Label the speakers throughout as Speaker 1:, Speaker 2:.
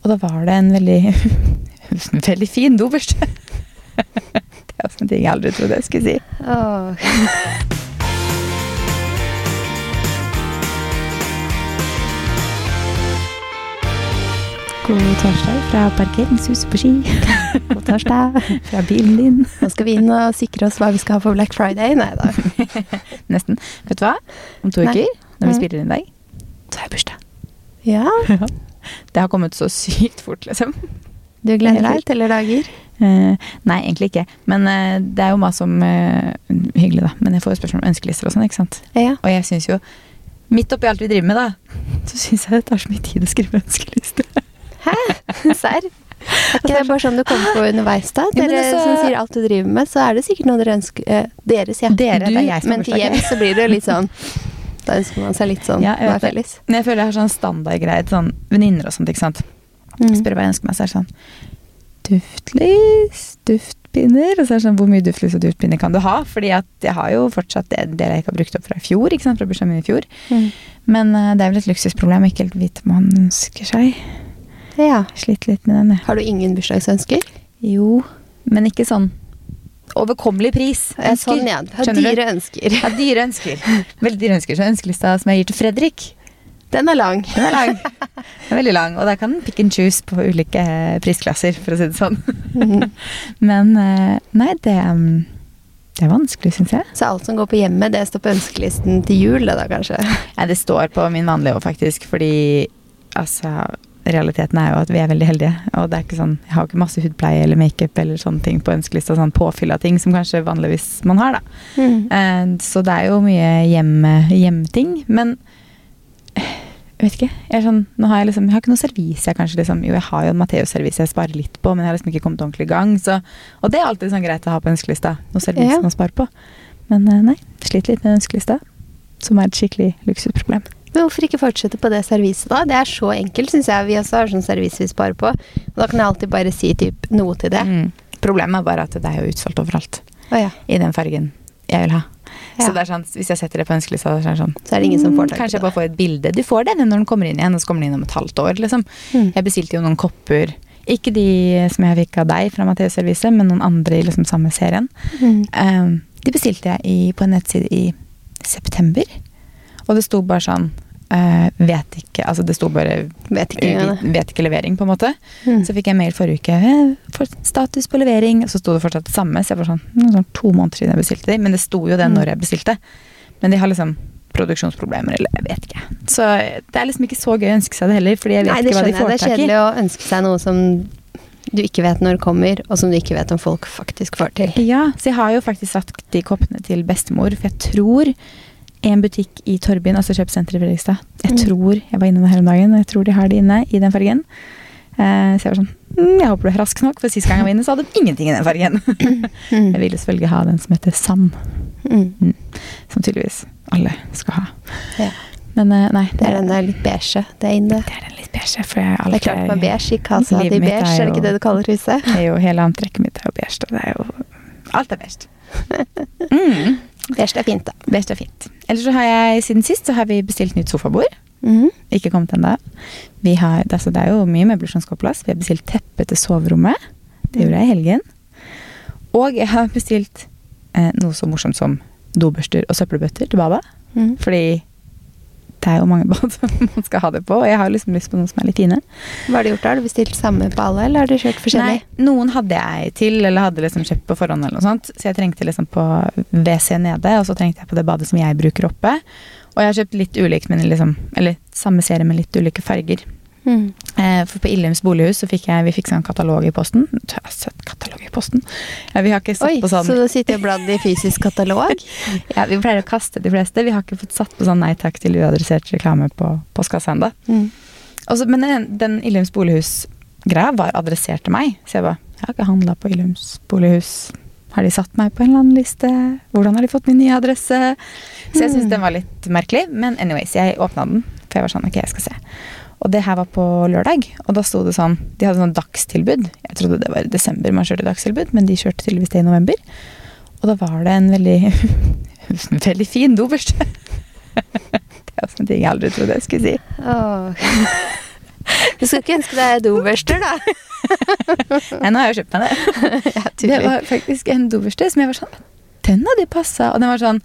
Speaker 1: Og da var det en veldig veldig fin dobørste. det er også en ting jeg aldri trodde jeg skulle si.
Speaker 2: Oh.
Speaker 1: God torsdag fra parkeringshuset på Ski.
Speaker 2: God torsdag.
Speaker 1: Fra bilen din.
Speaker 2: Nå skal vi inn og sikre oss hva vi skal ha for Black Friday. Nei da.
Speaker 1: Nesten. Vet du hva? Om to
Speaker 2: Nei.
Speaker 1: uker, når vi spiller inn i dag, så har jeg bursdag.
Speaker 2: Ja,
Speaker 1: Det har kommet så sykt fort, liksom.
Speaker 2: du gleder deg til dager.
Speaker 1: Uh, nei, egentlig ikke. Men uh, det er jo mye om uh, Hyggelig, da. Men jeg får jo spørsmål om ønskelister og sånn, ikke sant.
Speaker 2: Ja.
Speaker 1: Og jeg syns jo Midt oppi alt vi driver med, da, så syns jeg det tar så mye tid å skrive ønskeliste.
Speaker 2: Hæ? Serr? Er ikke det bare sånn du kommer på underveis, da?
Speaker 1: Ja, så...
Speaker 2: Dere som sier alt du driver med, så er det sikkert noe dere ønsker eh, Deres, ja.
Speaker 1: Dere, er som har
Speaker 2: men til hjem så blir det jo litt sånn Da ønsker man seg litt sånn
Speaker 1: Ja,
Speaker 2: er
Speaker 1: det.
Speaker 2: felles.
Speaker 1: Men jeg føler jeg har sånn standardgreie til sånn venninner og sånt, ikke sant.
Speaker 2: Mm.
Speaker 1: Spør hva jeg ønsker meg, så er det sånn Duftlys, duftpinner. Og så er det sånn, hvor mye duftlys og duftpinner kan du ha? Fordi at jeg har jo fortsatt en del jeg ikke har brukt opp fra i fjor, ikke sant, fra bursdagen min i fjor.
Speaker 2: Mm.
Speaker 1: Men uh, det er vel et luksusproblem å ikke helt vite hva man ønsker seg.
Speaker 2: Ja.
Speaker 1: Sliter litt med den, jeg.
Speaker 2: Har du ingen bursdagsønsker?
Speaker 1: Jo, men ikke sånn overkommelig pris.
Speaker 2: Ønsker. Sånn, ja. Dyre ønsker.
Speaker 1: Ja, dyre ønsker. Veldig dyre ønsker. Så ønskelista som jeg gir til Fredrik,
Speaker 2: Den er lang.
Speaker 1: den er lang. Den er veldig lang, og der kan den pick and choose på ulike eh, prisklasser, for å si det sånn.
Speaker 2: Mhm.
Speaker 1: Men eh, nei, det, um, det er vanskelig, syns jeg.
Speaker 2: Så alt som går på hjemmet, det står på ønskelisten til jul, det da kanskje?
Speaker 1: Nei, det står på min vanlige òg, faktisk, fordi altså Realiteten er jo at vi er veldig heldige. Og det er ikke sånn, jeg har ikke masse hudpleie eller makeup eller sånne ting på ønskelista. Sånn påfyll av ting som kanskje vanligvis man har, da.
Speaker 2: Mm.
Speaker 1: Uh, Så det er jo mye hjemme, hjemting. Men jeg vet ikke. Jeg, er sånn, har jeg, liksom, jeg har ikke noe servis jeg kanskje liksom Jo, jeg har jo en Matheo-servis jeg sparer litt på, men jeg har liksom ikke kommet ordentlig i gang. Så, og det er alltid sånn greit å ha på ønskelista. Noe servis
Speaker 2: Ja.
Speaker 1: man sparer på. Men eh, nei, sliter litt med ønskelista. Som er et skikkelig luksusproblem.
Speaker 2: Men hvorfor ikke fortsette på det serviset, da? Det er så enkelt, syns jeg. Vi også har sånn servis vi sparer på. Og da kan jeg alltid bare si typ noe til det.
Speaker 1: Mm. Problemet er bare at det er jo utsolgt overalt.
Speaker 2: Oh, ja.
Speaker 1: I den fargen jeg vil ha.
Speaker 2: Ja.
Speaker 1: Så det er sånn, hvis jeg setter det på ønskelista, så det sånn
Speaker 2: Så er det ingen som får tak i
Speaker 1: Kanskje jeg bare får et bilde. Du får det når den kommer inn igjen, og så kommer den inn om et halvt år. liksom.
Speaker 2: Mm.
Speaker 1: Jeg bestilte jo noen kopper. Ikke de som jeg fikk av deg fra Matheo-serviset, men noen andre i liksom samme serien.
Speaker 2: Mm.
Speaker 1: Um, de bestilte jeg i, på en nettside i september. Og det sto bare sånn Uh, Vet ikke Altså det sto bare
Speaker 2: Vet ikke engang.
Speaker 1: Vet ikke levering, på en måte.
Speaker 2: Mm.
Speaker 1: Så fikk jeg mail forrige uke. eh, For status på levering. Og så sto det fortsatt det samme. Så jeg var sånn, sånn to måneder siden jeg bestilte de. Men det sto jo det
Speaker 2: Mm.
Speaker 1: når jeg bestilte. Men de har liksom produksjonsproblemer, eller jeg vet ikke. Så det er liksom ikke så gøy å ønske seg det heller, fordi jeg vet
Speaker 2: Nei,
Speaker 1: ikke hva de
Speaker 2: skjønner jeg.
Speaker 1: i.
Speaker 2: Det er kjedelig å ønske seg noe som du ikke vet når det kommer, og som du ikke vet om folk faktisk får til.
Speaker 1: Ja, så jeg har jo faktisk satt de koppene til bestemor, for jeg tror en butikk i Torbyen, altså kjøpesenteret i Fredrikstad Jeg
Speaker 2: Mm.
Speaker 1: tror, jeg var inne her om dagen, og jeg tror de har det inne i den fargen. Eh, så jeg var sånn mm, Jeg håper du er rask nok, for sist gang jeg var inne, så hadde de ingenting i den fargen.
Speaker 2: Mm.
Speaker 1: Jeg ville selvfølgelig ha den som heter Sam,
Speaker 2: Mm.
Speaker 1: som tydeligvis alle skal ha.
Speaker 2: Ja.
Speaker 1: Men eh, nei,
Speaker 2: Det er den der litt beige. Det er inne.
Speaker 1: det er den litt beige. For jeg
Speaker 2: Det er
Speaker 1: alltid
Speaker 2: klart med beige i casa
Speaker 1: di
Speaker 2: beige,
Speaker 1: er
Speaker 2: er det ikke det du kaller huset?
Speaker 1: Det er jo hele antrekket mitt er jo beige, og det er jo Alt er beige. Mm.
Speaker 2: Beige er fint, da.
Speaker 1: Beige er fint. Ellers så har jeg siden sist så har vi bestilt nytt sofabord.
Speaker 2: Mm.
Speaker 1: Ikke kommet ennå. Altså, det er jo mye møbler som skal på plass. Vi har bestilt teppe til soverommet. Det gjorde jeg i helgen. Og jeg har bestilt eh, noe så morsomt som dobørster og søppelbøtter til Baba.
Speaker 2: Mm.
Speaker 1: Fordi det er jo mange bad man skal ha det på, og jeg har liksom lyst på noen som er litt fine.
Speaker 2: Hva har du gjort da? Har du bestilt samme på alle, eller har du kjørt forskjellig?
Speaker 1: Nei, noen hadde jeg til, eller hadde liksom kjøpt på forhånd, eller noe sånt. Så jeg trengte liksom på WC nede, og så trengte jeg på det badet som jeg bruker oppe. Og jeg har kjøpt litt ulikt, men liksom Eller samme serie med litt ulike farger.
Speaker 2: Mhm.
Speaker 1: Eh, for på Illums bolighus så fikk jeg, vi fikk sånn katalog i posten. Jeg har sett katalog i posten. Ja, vi har ikke satt
Speaker 2: Oi,
Speaker 1: på sånn
Speaker 2: så du sitter og bladd i fysisk katalog?
Speaker 1: ja, Vi pleier å kaste de fleste. Vi har ikke fått satt på sånn nei takk til uadressert reklame på postkassa ennå. Mm. Men den, den Illums bolighus-greia var adressert til meg. Så jeg bare Jeg har ikke handla på Illums bolighus. Har de satt meg på en eller annen liste? Hvordan har de fått min nye adresse? Så jeg syns
Speaker 2: Mm.
Speaker 1: den var litt merkelig. Men anyways, jeg åpna den. For jeg var sånn, ok, jeg skal se. Og det her var på lørdag, og da sto det sånn De hadde sånn dagstilbud. Jeg trodde det var i desember man kjørte dagstilbud, men de kjørte tydeligvis det i november. Og da var det en veldig veldig fin dobørste. det er også en ting jeg aldri trodde jeg skulle si.
Speaker 2: Åh. Du skal ikke ønske deg dobørster, da?
Speaker 1: Nei, nå har jeg jo kjøpt meg det.
Speaker 2: Ja,
Speaker 1: Det var faktisk en dobørste som jeg var sånn Den hadde passa. Og den var sånn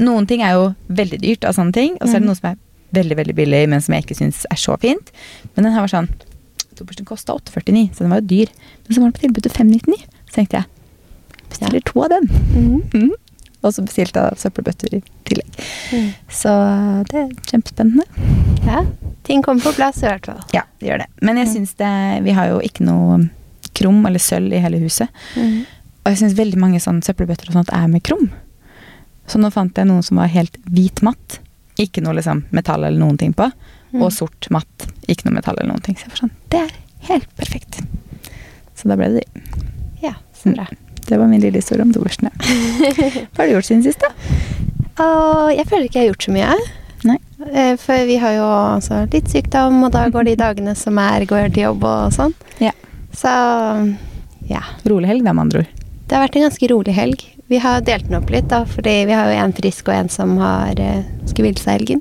Speaker 1: Noen ting er jo veldig dyrt av sånne ting, og så er det
Speaker 2: Mhm.
Speaker 1: noe som er veldig veldig billig, men som jeg ikke syns er så fint. Men den her var sånn Dobørsten kosta 849, så den var jo dyr. Men så var den på tilbud til 599. Så tenkte jeg bestiller to av den.
Speaker 2: Mhm.
Speaker 1: Mhm. Og så bestilte jeg søppelbøtter i tillegg.
Speaker 2: Mm.
Speaker 1: Så det er kjempespennende.
Speaker 2: Ja. Ting kommer på plass, i hvert fall.
Speaker 1: Ja, det gjør det. Men jeg
Speaker 2: Mm.
Speaker 1: syns det Vi har jo ikke noe krum eller sølv i hele huset.
Speaker 2: Mhm.
Speaker 1: Og jeg syns veldig mange sånne søppelbøtter og sånt er med krum. Så nå fant jeg noen som var helt hvit matt. Ikke noe liksom metall eller noen ting på.
Speaker 2: Mm.
Speaker 1: Og sort matt. Ikke noe metall eller noen ting. Så jeg var sånn, det er helt perfekt. Så da ble det de.
Speaker 2: Ja, så bra.
Speaker 1: Det var min lille historie om dobørstene. Hva har du gjort siden sist, da?
Speaker 2: Og jeg føler ikke jeg har gjort så mye.
Speaker 1: Nei.
Speaker 2: Eh, For vi har jo altså litt sykdom, og da går de dagene som er går til jobb og sånn.
Speaker 1: Ja.
Speaker 2: Så ja.
Speaker 1: Rolig helg, da, med andre ord.
Speaker 2: Det har vært en ganske rolig helg. Vi har delt den opp litt, da, fordi vi har jo en frisk og en som har eh, skulle hvile seg i helgen.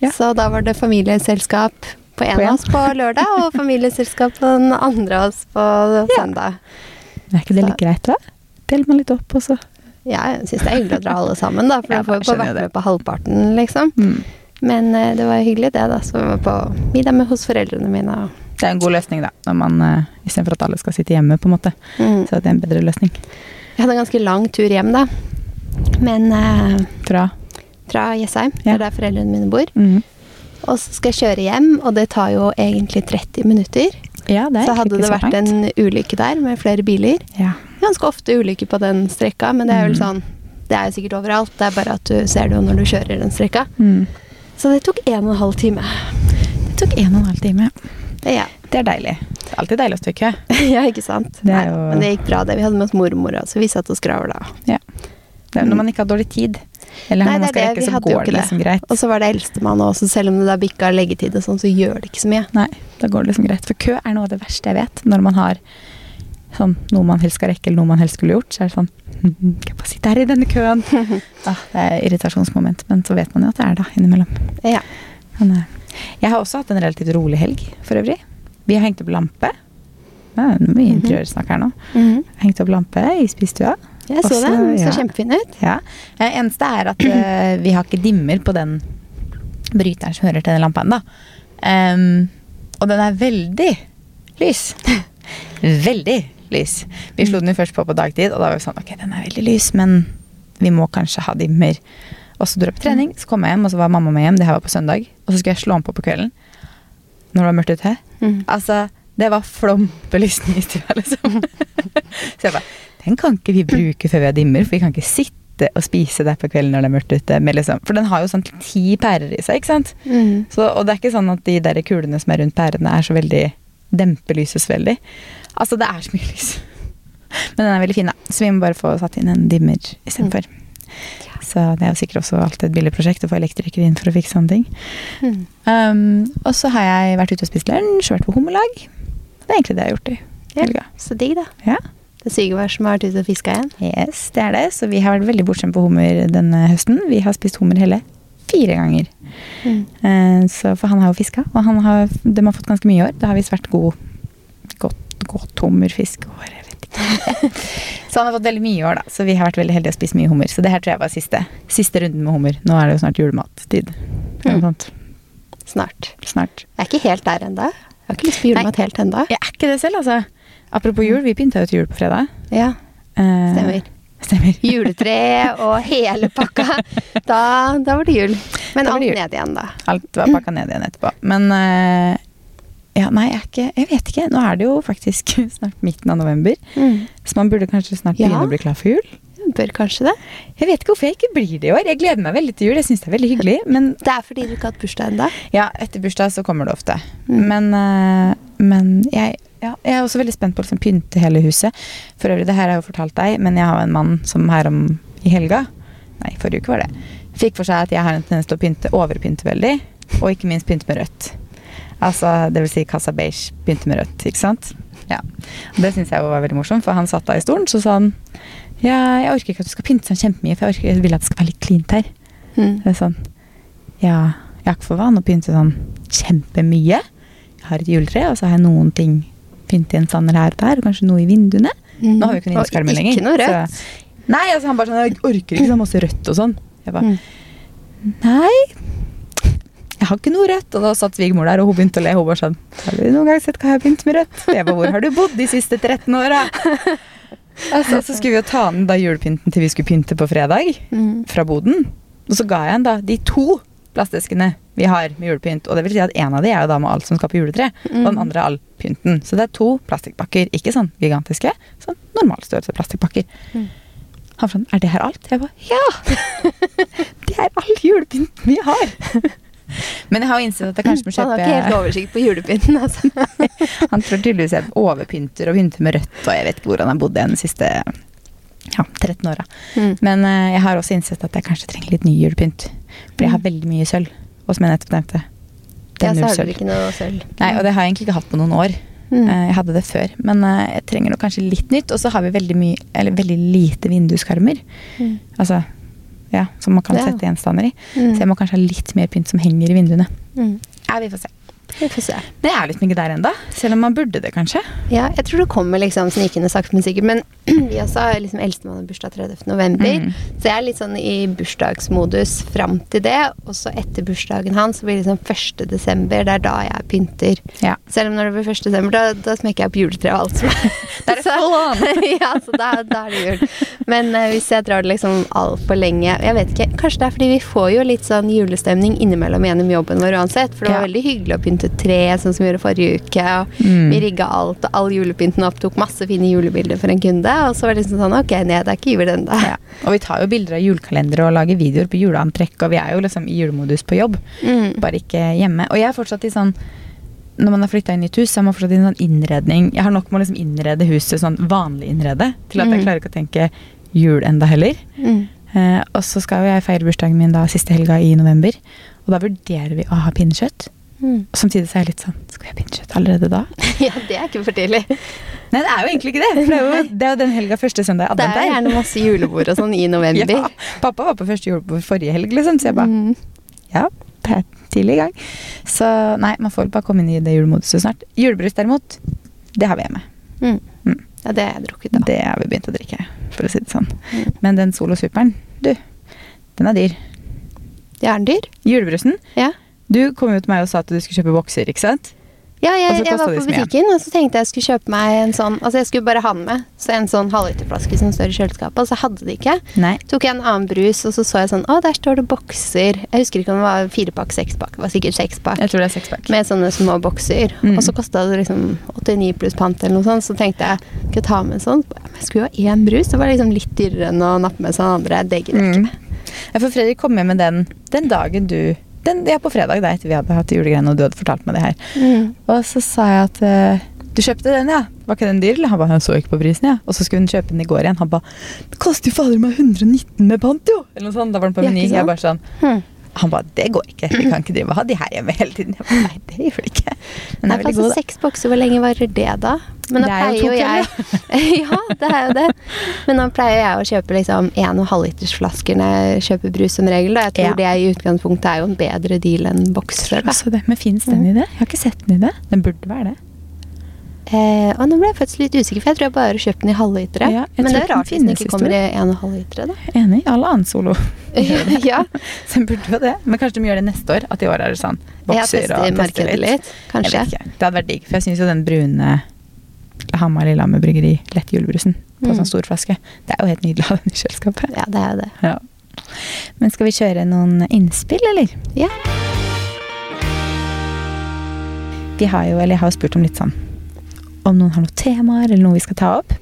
Speaker 1: Ja.
Speaker 2: Så da var det familieselskap på en
Speaker 1: På
Speaker 2: av oss på lørdag, og familieselskap på den andre av oss på søndag.
Speaker 1: Ja. er ikke det litt greit, da? Deler man litt opp, og så
Speaker 2: Ja, jeg syns det er hyggelig å dra alle sammen, da, for
Speaker 1: Ja,
Speaker 2: da får vi
Speaker 1: bare
Speaker 2: vært med på halvparten, liksom.
Speaker 1: mm.
Speaker 2: Men eh, det var hyggelig, det, da. Så vi var på middag med hos foreldrene mine. Og,
Speaker 1: Det er en god løsning, da. Når man, uh, Istedenfor at alle skal sitte hjemme, på en måte.
Speaker 2: mm.
Speaker 1: Så det er en bedre løsning.
Speaker 2: Vi hadde en ganske lang tur hjem, da. Men eh,
Speaker 1: Fra
Speaker 2: fra Jessheim,
Speaker 1: Ja.
Speaker 2: er der foreldrene mine bor.
Speaker 1: mm.
Speaker 2: Og så skal jeg kjøre hjem, og det tar jo egentlig 30 minutter.
Speaker 1: Ja, det er
Speaker 2: Så hadde det
Speaker 1: så
Speaker 2: vært en ulykke der med flere biler.
Speaker 1: Ja.
Speaker 2: Ganske ofte ulykker på den strekka, men det er vel
Speaker 1: Mm.
Speaker 2: sånn Det er jo sikkert overalt, det er bare at du ser det jo når du kjører den strekka.
Speaker 1: Mm.
Speaker 2: Så det tok en og en halv time.
Speaker 1: Det tok en og en halv time.
Speaker 2: Ja,
Speaker 1: Det er deilig. Det er alltid deilig å stå i kø.
Speaker 2: ja ikke sant?
Speaker 1: Det jo-
Speaker 2: Men det gikk bra, det. Vi hadde med oss mormor, så vi satt og skravla.
Speaker 1: Ja. Det er når man ikke har dårlig tid. Eller
Speaker 2: Nei, det er
Speaker 1: rekke,
Speaker 2: det. Vi
Speaker 1: så
Speaker 2: hadde jo
Speaker 1: det
Speaker 2: ikke
Speaker 1: liksom
Speaker 2: det.
Speaker 1: greit.
Speaker 2: Og så var det eldstemann også, selv om det da bikka leggetid og sånn, så gjør det ikke så mye.
Speaker 1: Nei, da går det liksom greit. For kø er noe av det verste jeg vet. Når man har sånn, noe man helst skal rekke, eller noe man helst skulle gjort, så er det sånn «Mhm, Kan jeg bare sitte her i denne køen? ah, det er irritasjonsmoment, men så vet man jo at det er da, innimellom.
Speaker 2: Ja.
Speaker 1: Men, eh, jeg har også hatt en relativt rolig helg, for øvrig. Vi har hengt opp lampe. Det er mye interiørsnakk her nå.
Speaker 2: Mhm.
Speaker 1: Hengt opp lampe i spisestua.
Speaker 2: Jeg så
Speaker 1: Også,
Speaker 2: det. Den så
Speaker 1: ja.
Speaker 2: kjempefin ut.
Speaker 1: Ja. Det Eneste er at uh, vi har ikke dimmer på den bryteren som hører til den lampa ennå. Um, og den er veldig lys. veldig lys. Vi slo den jo først på på dagtid, og da var vi sånn Ok, den er veldig lys, men vi må kanskje ha dimmer. Og så dro jeg på trening, så kom jeg hjem, og så var mamma med hjem. Det her var på søndag. Og så skulle jeg slå om på på kvelden. Når det var mørkt ute.
Speaker 2: Mm.
Speaker 1: Altså, det var flompelysning i stua, liksom. så jeg bare Den kan ikke vi bruke før vi har dimmer, for vi kan ikke sitte og spise der på kvelden når det er mørkt ute. Med liksom, for den har jo sånn ti pærer i seg, ikke sant.
Speaker 2: Mm.
Speaker 1: Så, og det er ikke sånn at de der kulene som er rundt pærene, er så veldig demper lyset så veldig. Altså, det er så mye lys. Men den er veldig fin, da. Så vi må bare få satt inn en dimmer istedenfor. Så det er jo sikkert også alltid et billig prosjekt å få elektrikere inn for å fikse sånne ting.
Speaker 2: Mm.
Speaker 1: Um, og så har jeg vært ute og spist lunsj, vært på hummerlag. Det er egentlig det jeg har gjort i
Speaker 2: Ja. Så digg, da.
Speaker 1: Ja.
Speaker 2: Det er Sigvard som har vært ute og fiska igjen.
Speaker 1: Yes, det er det. Så vi har vært veldig bortskjemt på hummer denne høsten. Vi har spist hummer hele fire ganger.
Speaker 2: Mm.
Speaker 1: Uh, så, for han har jo fiska, og han har, de har fått ganske mye i år. Det har visst vært god, godt, godt hummerfisk år. Så han har fått veldig mye i år, da. Så vi har vært veldig heldige og spist mye hummer. Så det her tror jeg var siste, siste runden med hummer. Nå er det jo snart julemattid.
Speaker 2: Mm. Snart.
Speaker 1: Snart.
Speaker 2: Jeg er ikke helt der ennå. Jeg har ikke lyst på julemat helt ennå.
Speaker 1: Jeg er ikke det selv, altså. Apropos jul, vi pynta jo til jul på fredag.
Speaker 2: Ja,
Speaker 1: Eh,
Speaker 2: stemmer.
Speaker 1: Stemmer.
Speaker 2: Juletre og hele pakka. Da, da var det jul. Men alt
Speaker 1: jul.
Speaker 2: ned igjen, da.
Speaker 1: Alt var pakka ned igjen etterpå. Men eh, ja, nei, jeg, ikke, jeg vet ikke. Nå er det jo faktisk snart midten av november. Så man burde kanskje snart
Speaker 2: Ja.
Speaker 1: begynne å bli klar for jul.
Speaker 2: Bør kanskje det.
Speaker 1: Jeg vet ikke hvorfor jeg ikke blir det i år. Jeg gleder meg veldig til jul. Jeg synes det er veldig hyggelig. Men
Speaker 2: Det er fordi du ikke har hatt bursdag ennå.
Speaker 1: ja, etter bursdag så kommer det ofte.
Speaker 2: Mm.
Speaker 1: Men, eh, men jeg, ja, jeg er også veldig spent på å liksom pynte hele huset. For øvrig, det her har jeg jo fortalt deg, men jeg har en mann som her om i helga Nei, forrige uke var det. Fikk for seg at jeg har en tendens til å pynte, overpynte veldig. Og ikke minst pynte med rødt. Altså, det vil si Casa Beige begynte med rødt, ikke sant? Ja. Og det syns jeg var veldig morsomt, for han satt da i stolen, så sa han ja, jeg orker ikke at du skal pynte sånn kjempemye, for jeg, orker, jeg vil at det skal være litt cleant her.
Speaker 2: Mm.
Speaker 1: Det er sånn Ja, jeg har ikke for vane å pynte sånn kjempemye. Jeg har et juletre, og så har jeg noen ting pynt i en stander her og der, og kanskje noe i vinduene. Nå har vi ikke noen innskjermer lenger.
Speaker 2: Ikke noe
Speaker 1: så-
Speaker 2: rødt.
Speaker 1: Nei, altså han bare sånn Jeg orker ikke så masse rødt og sånn. Jeg bare
Speaker 2: Mm.
Speaker 1: Nei, jeg har ikke noe rødt. Og da satt svigermor der, og hun begynte å le. Hun bare sånn Har du noen gang sett hva jeg har begynt med rødt? Jeg bare Hvor har du bodd de siste 13 åra? Altså, så skulle vi jo ta den da julepynten til vi skulle pynte på fredag,
Speaker 2: Mm.
Speaker 1: fra boden. Og så ga jeg henne da de to plasteskene vi har med julepynt. Og det vil si at en av de er jo da med alt som skal på juletre, og den
Speaker 2: Mm.
Speaker 1: andre er all pynten. Så det er to plastikkpakker. Ikke sånn gigantiske, sånn normalstørrelse plastikkpakker.
Speaker 2: Mm.
Speaker 1: Han var sånn Er det her alt? Jeg bare Ja! det er all julepynten vi har. Men jeg har jo innsett at jeg kanskje må kjøpe
Speaker 2: Han har ikke helt oversikt på julepynten, altså.
Speaker 1: Han tror tydeligvis jeg overpynter og pynter med rødt, og jeg vet ikke hvor han har bodd den siste ja, 13 åra.
Speaker 2: Mm.
Speaker 1: Men uh, jeg har også innsett at jeg kanskje trenger litt ny julepynt. For jeg har
Speaker 2: Mm.
Speaker 1: veldig mye sølv. Og som jeg nettopp nevnte. Det
Speaker 2: Ja, så har du ikke noe sølv.
Speaker 1: Nei, og det har jeg egentlig ikke hatt på noen år.
Speaker 2: Mm.
Speaker 1: Uh, Jeg hadde det før, men uh, jeg trenger nok kanskje litt nytt. Og så har vi veldig mye, eller veldig lite vinduskarmer.
Speaker 2: Mm.
Speaker 1: Altså, ja, som man kan sette gjenstander i.
Speaker 2: Mm.
Speaker 1: Så jeg må kanskje ha litt mer pynt som henger i vinduene.
Speaker 2: Mm.
Speaker 1: Ja, vi får se.
Speaker 2: Vi får se.
Speaker 1: Men jeg er liksom ikke der ennå. Selv om man burde det, kanskje.
Speaker 2: Ja, jeg tror det kommer liksom snikende sakte, men sikkert. Men vi også har liksom eldstemann har bursdag 30. november.
Speaker 1: Mm.
Speaker 2: Så jeg er litt sånn i bursdagsmodus fram til det. Og så etter bursdagen hans så blir det liksom 1. desember. Det er da jeg pynter.
Speaker 1: Ja.
Speaker 2: Selv om når det blir 1. desember, da, da smekker jeg opp juletreet og alt som er.
Speaker 1: Da er det full on.
Speaker 2: ja, så da, da er det jul. Men uh, hvis jeg drar det liksom altfor lenge Jeg vet ikke, Kanskje det er fordi vi får jo litt sånn julestemning innimellom gjennom jobben vår uansett. For det var
Speaker 1: Ja.
Speaker 2: veldig hyggelig å pynte tre, sånn som vi gjorde forrige uke.
Speaker 1: Mm.
Speaker 2: Vi rigga alt, og all julepynten opptok masse fine julebilder for en kunde. Og så var det liksom sånn Ok, ned, det er ikke jul ennå.
Speaker 1: Ja. Og vi tar jo bilder av julekalendere og lager videoer på juleantrekk, og vi er jo liksom i julemodus på jobb,
Speaker 2: Mm.
Speaker 1: bare ikke hjemme. Og jeg er fortsatt i sånn når man har flytta inn i et hus, så er man fortsatt en sånn innredning. Jeg har nok med å liksom innrede huset sånn vanlig innrede, til at jeg
Speaker 2: Mm.
Speaker 1: klarer ikke å tenke jul enda heller.
Speaker 2: Mm.
Speaker 1: Eh, og så skal jo jeg feire bursdagen min da siste helga i november, og da vurderer vi å ha pinnekjøtt.
Speaker 2: Mm.
Speaker 1: Samtidig så er jeg litt sånn Skal jeg binge ut allerede da?
Speaker 2: Ja, det er ikke for tidlig.
Speaker 1: Nei, det er jo egentlig ikke det. For det er jo, det er jo den helga første søndag i
Speaker 2: Det er gjerne masse julebord og sånn i november.
Speaker 1: Ja, pappa var på første julebord forrige helg, liksom, så jeg bare
Speaker 2: Mm.
Speaker 1: Ja, det er tidlig i gang. Så nei, man får bare komme inn i det julemoduset snart. Julebrus derimot, det har vi hjemme.
Speaker 2: Mm.
Speaker 1: Mm.
Speaker 2: Ja, det har jeg drukket, da.
Speaker 1: Det har vi begynt å drikke, for å si det sånn.
Speaker 2: Mm.
Speaker 1: Men den Solo Superen, du, den er dyr.
Speaker 2: Det er den dyr?
Speaker 1: Julebrusen,
Speaker 2: Ja.
Speaker 1: Du kom jo til meg og sa at du skulle kjøpe bokser, ikke sant?
Speaker 2: Ja, jeg, jeg var på butikken, og så tenkte jeg skulle kjøpe meg en sånn Altså, jeg skulle bare ha den med. Så en sånn halvliterflaske som står i kjøleskapet, og så hadde de ikke.
Speaker 1: Nei.
Speaker 2: Tok jeg en annen brus, og så så jeg sånn Å, der står det bokser. Jeg husker ikke om det var firepakk, sekspakk. Det var sikkert sekspakk.
Speaker 1: Jeg tror det er sekspakk.
Speaker 2: Med sånne små bokser.
Speaker 1: Mm.
Speaker 2: Og så kosta det liksom 89 pluss pant eller noe sånt. Så tenkte jeg skal jeg ta med en sånn. Jeg skulle jo ha én brus. Det var liksom litt dyrere enn å nappe med seg den andre. Det gidder jeg
Speaker 1: Mm.
Speaker 2: ikke.
Speaker 1: Ja, for Fredrik kom med den den dagen du den, Ja, på fredag, da, etter vi hadde hatt julegreiene, og du hadde fortalt meg det her.
Speaker 2: Mm.
Speaker 1: Og så sa jeg at uh, du kjøpte den, ja. Var ikke den dyr? Eller han ba, så ikke på prisen, ja. Og så skulle hun kjøpe den i går igjen. Han ba det koster jo fader meg 119 med pant, jo! Eller noe sånt. Da var den på Meny. Jeg bare sånn
Speaker 2: Hm.
Speaker 1: Han bare det går ikke. Vi kan ikke drive og ha de her hjemme hele tiden. Jeg bare, Nei, det gjør det ikke. Men
Speaker 2: det
Speaker 1: er veldig god,
Speaker 2: altså,
Speaker 1: da.
Speaker 2: Seks bokser, hvor lenge varer det da? Men
Speaker 1: Det er jo to
Speaker 2: jeg Ja, det er jo det. Men nå pleier jeg å kjøpe liksom 1,5 flasker når jeg kjøper brus som regel. Da. Jeg tror
Speaker 1: Ja.
Speaker 2: det i utgangspunktet er jo en bedre deal enn bokser. Da.
Speaker 1: Også det. Men fins den i det? Jeg har ikke sett den i det. Den burde være det.
Speaker 2: Eh, og nå ble jeg faktisk litt usikker, for jeg tror jeg bare har kjøpt den i halvlitere.
Speaker 1: Ja,
Speaker 2: Men det er rart hvis den
Speaker 1: i
Speaker 2: ikke kommer i 1,5 litere, da.
Speaker 1: Enig. Alle annen solo.
Speaker 2: ja,
Speaker 1: Så burde jo det. Men kanskje de gjør det neste år? At i år er det sånn bokser og tester
Speaker 2: litt.
Speaker 1: litt.
Speaker 2: Kanskje.
Speaker 1: Det hadde vært digg. For jeg syns jo den brune Hamar Lillehammer Bryggeri lett julebrusen på
Speaker 2: Mm.
Speaker 1: sånn stor flaske, det er jo helt nydelig å ha den i kjøleskapet.
Speaker 2: Ja, det er jo det.
Speaker 1: Ja. Men skal vi kjøre noen innspill, eller?
Speaker 2: Ja.
Speaker 1: Vi har jo, eller jeg har jo spurt om litt sånn Om noen har noen temaer eller noe vi skal ta opp.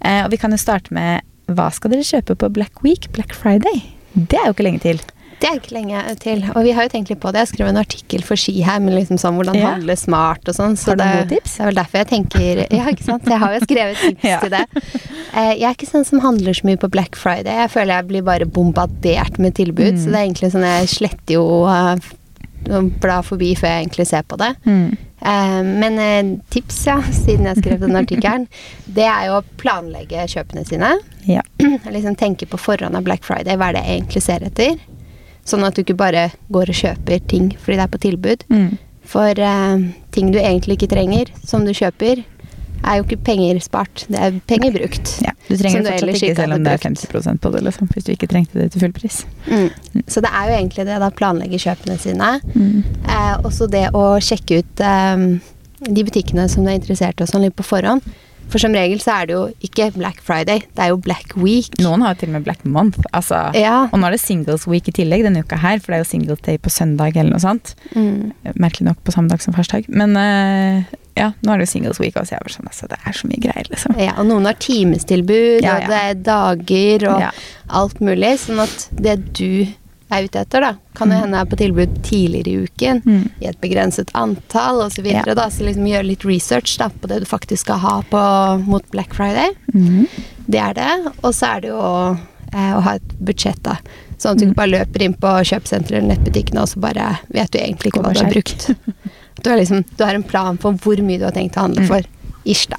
Speaker 1: Eh, og vi kan jo starte med Hva skal dere kjøpe på Black Week, Black Friday? Det er jo ikke lenge til.
Speaker 2: Det er ikke lenge til. Og vi har jo tenkt litt på det. Jeg skrev en artikkel for ski her med liksom sånn hvordan
Speaker 1: Ja.
Speaker 2: handle smart og sånn. Så
Speaker 1: Har du
Speaker 2: det,
Speaker 1: noen tips?
Speaker 2: det er vel derfor jeg tenker Ja, ikke sant. Jeg har jo skrevet tips
Speaker 1: Ja.
Speaker 2: til det. Eh, jeg er ikke sånn som handler så mye på Black Friday. Jeg føler jeg blir bare bombardert med tilbud.
Speaker 1: Mm.
Speaker 2: Så det er egentlig sånn jeg sletter jo uh, bla forbi før jeg egentlig ser på det.
Speaker 1: Mm.
Speaker 2: Uh, men uh, tips, ja, siden jeg skrev den artikkelen, det er jo å planlegge kjøpene sine.
Speaker 1: Ja.
Speaker 2: liksom tenke på forhånd av Black Friday, hva er det jeg egentlig ser etter? Sånn at du ikke bare går og kjøper ting fordi det er på tilbud.
Speaker 1: Mm.
Speaker 2: For uh, ting du egentlig ikke trenger, som du kjøper, er jo ikke penger spart. Det er penger brukt.
Speaker 1: Ja, du trenger det fortsatt ikke, selv om det er
Speaker 2: brukt.
Speaker 1: 50 på det, liksom, hvis du ikke trengte det til full pris.
Speaker 2: Mm. Så det er jo egentlig det, da. Planlegge kjøpene sine.
Speaker 1: Mm.
Speaker 2: Eh, også det å sjekke ut eh, de butikkene som du er interessert i og sånn litt på forhånd. For som regel så er det jo ikke Black Friday, det er jo Black Week.
Speaker 1: Noen har jo til og med Black Month. Altså,
Speaker 2: Ja.
Speaker 1: Og nå er det Singles Week i tillegg denne uka her, for det er jo Singles Day på søndag eller noe sånt.
Speaker 2: Mm.
Speaker 1: Merkelig nok på samme dag som farsdag. Men uh, ja, nå er det jo Singles Week, også. jeg sånn, altså, det er så mye greier, liksom.
Speaker 2: Ja, og noen har timestilbud,
Speaker 1: Ja,
Speaker 2: og det er dager og
Speaker 1: Ja.
Speaker 2: alt mulig. Sånn at det du er ute etter, da, kan jo
Speaker 1: Mm.
Speaker 2: hende er på tilbud tidligere i uken.
Speaker 1: Mm.
Speaker 2: I et begrenset antall osv.
Speaker 1: Ja.
Speaker 2: da, Så liksom gjøre litt research da, på det du faktisk skal ha på, mot Black Friday.
Speaker 1: Mm.
Speaker 2: Det er det. Og så er det jo eh, å ha et budsjett, da. Sånn at du
Speaker 1: Mm.
Speaker 2: ikke bare løper inn på kjøpesenteret eller nettbutikkene, og så bare vet du egentlig ikke hva du har brukt. Du har, liksom, du har en plan for hvor mye du har tenkt å handle
Speaker 1: Mm.
Speaker 2: for. Ish, da.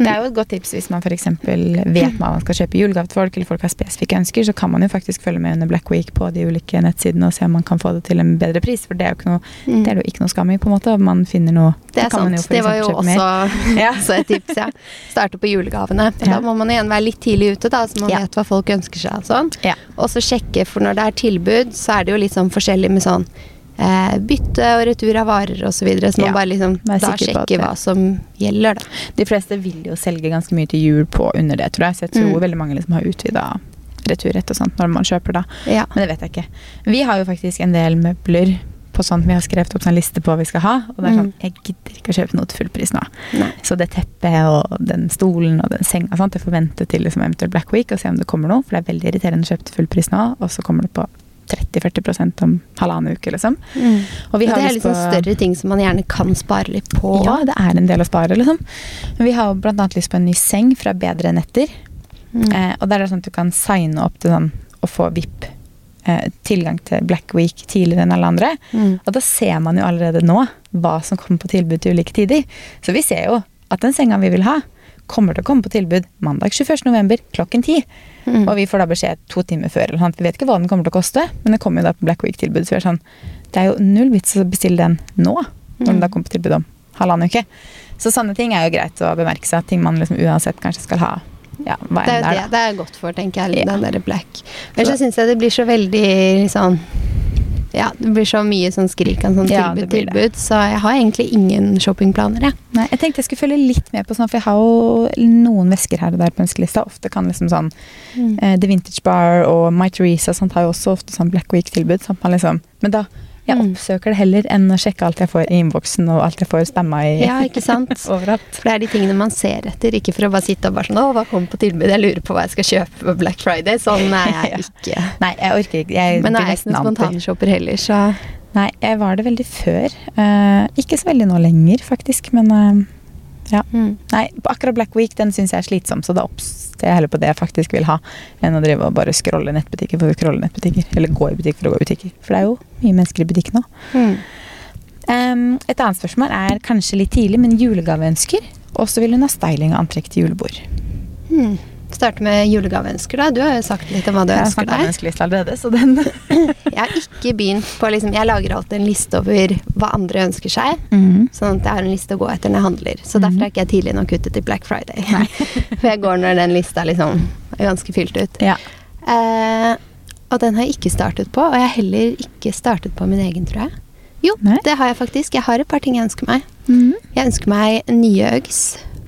Speaker 1: Det er jo et godt tips hvis man f.eks. vet hva man skal kjøpe julegave til folk, eller folk har spesifikke ønsker, så kan man jo faktisk følge med under Black Week på de ulike nettsidene og se om man kan få det til en bedre pris, for det er jo ikke noe,
Speaker 2: Mm.
Speaker 1: det er jo ikke noe skam i, på en måte. Man finner noe
Speaker 2: Det er sant. det var jo også,
Speaker 1: Ja.
Speaker 2: også et tips, ja. Starte på julegavene.
Speaker 1: Ja.
Speaker 2: Da må man igjen være litt tidlig ute, da, så man
Speaker 1: Ja.
Speaker 2: vet hva folk ønsker seg og sånn. Og så sjekke, for når det er tilbud, så er det jo litt sånn forskjellig med sånn eh, bytte og retur av varer osv. Så, videre, så man
Speaker 1: Ja.
Speaker 2: bare liksom da sjekker hva som gjelder, da.
Speaker 1: De fleste vil jo selge ganske mye til jul på under det, tror jeg. Så jeg tror
Speaker 2: Mm.
Speaker 1: veldig mange liksom har utvida returrett og sånt når man kjøper da.
Speaker 2: Ja.
Speaker 1: Men det vet jeg ikke. Vi har jo faktisk en del møbler på sånt vi har skrevet opp en liste på hva vi skal ha. Og det er sånn,
Speaker 2: Mm.
Speaker 1: jeg gidder ikke å kjøpe noe til fullpris nå.
Speaker 2: Nei.
Speaker 1: Så det teppet og den stolen og den senga sånt, jeg får vente til liksom eventuelt Black Week og se om det kommer noe. For det er veldig irriterende å kjøpe til fullpris nå, og så kommer det på 30-40 om halvannen uke, liksom.
Speaker 2: Mm.
Speaker 1: Og vi har
Speaker 2: det er liksom
Speaker 1: på-
Speaker 2: større ting som man gjerne kan spare litt på.
Speaker 1: Ja, det er en del å spare, liksom. Men vi har bl.a. lyst på en ny seng fra Bedre Netter.
Speaker 2: Mm.
Speaker 1: Eh, og der er det sånn at du kan signe opp til sånn å få VIP eh, tilgang til Black Week tidligere enn alle andre.
Speaker 2: Mm.
Speaker 1: Og da ser man jo allerede nå hva som kommer på tilbud til ulike tider. Så vi ser jo at den senga vi vil ha, kommer til å komme på tilbud mandag 21. november klokken 10.
Speaker 2: Mm.
Speaker 1: Og vi får da beskjed to timer før. Eller sånn. Vi vet ikke hva den kommer til å koste, men det kommer jo da på Black Week-tilbud. Så vi er sånn, det er jo null vits å bestille den nå, når den
Speaker 2: Mm.
Speaker 1: da kommer på tilbud om halvannen uke. Så sånne ting er jo greit å bemerke seg. Ting man liksom uansett kanskje skal ha. Ja, hva
Speaker 2: Det er
Speaker 1: enn det
Speaker 2: det
Speaker 1: er, da.
Speaker 2: det er godt for, tenker jeg.
Speaker 1: Ja.
Speaker 2: Den derre black. Ellers syns jeg det blir så veldig sånn Ja, det blir så mye sånn skrik av sånn
Speaker 1: Ja,
Speaker 2: tilbud, tilbud, Så jeg har egentlig ingen shoppingplaner, jeg.
Speaker 1: Nei, jeg tenkte jeg skulle følge litt med på sånn, for jeg har jo noen vesker her og der på ønskelista. Ofte kan liksom sånn eh, The Vintage Bar og My Teresa sånt har jo også ofte sånn Black Week-tilbud. Sånn liksom, men da jeg
Speaker 2: Mm.
Speaker 1: oppsøker det heller enn å sjekke alt jeg får i innboksen og alt jeg får spamma i
Speaker 2: Ja, ikke sant?
Speaker 1: overalt.
Speaker 2: For det er de tingene man ser etter, ikke for å bare sitte og bare sånn Å, hva kommer på tilbud? Jeg lurer på hva jeg skal kjøpe på Black Friday. Sånn er jeg
Speaker 1: Ja.
Speaker 2: ikke.
Speaker 1: Nei, jeg orker ikke. Jeg
Speaker 2: Men nå er jeg ikke noen spontanshopper heller, så
Speaker 1: Nei, jeg var det veldig før. Uh, ikke så veldig nå lenger, faktisk, men eh, ja.
Speaker 2: mm.
Speaker 1: Nei, akkurat Black Week den syns jeg er slitsom, så da oppstår jeg heller på det jeg faktisk vil ha, enn å drive og bare scrolle nettbutikker for å scrolle nettbutikker. Eller gå i butikk for å gå i butikker. For det er jo mye mennesker i butikk nå.
Speaker 2: Mm.
Speaker 1: Um, et annet spørsmål er kanskje litt tidlig, men julegaveønsker. Og så vil hun ha styling og antrekk til julebord.
Speaker 2: Mm. Starte med julegaveønsker, da. Du har jo sagt litt om hva du
Speaker 1: Jeg har
Speaker 2: ønsker
Speaker 1: snakket om
Speaker 2: deg.
Speaker 1: allerede, så den
Speaker 2: Jeg har ikke begynt på liksom Jeg lager alltid en liste over hva andre ønsker seg.
Speaker 1: Mm.
Speaker 2: Sånn at jeg har en liste å gå etter når jeg handler. Så derfor er ikke jeg tidlig nok ute til Black Friday. For jeg går når den lista liksom er ganske fylt ut.
Speaker 1: Ja.
Speaker 2: Eh, og den har jeg ikke startet på, og jeg har heller ikke startet på min egen, tror jeg. Jo,
Speaker 1: Nei.
Speaker 2: det har jeg faktisk. Jeg har et par ting jeg ønsker meg.
Speaker 1: Mm.
Speaker 2: Jeg ønsker meg nye Uggs,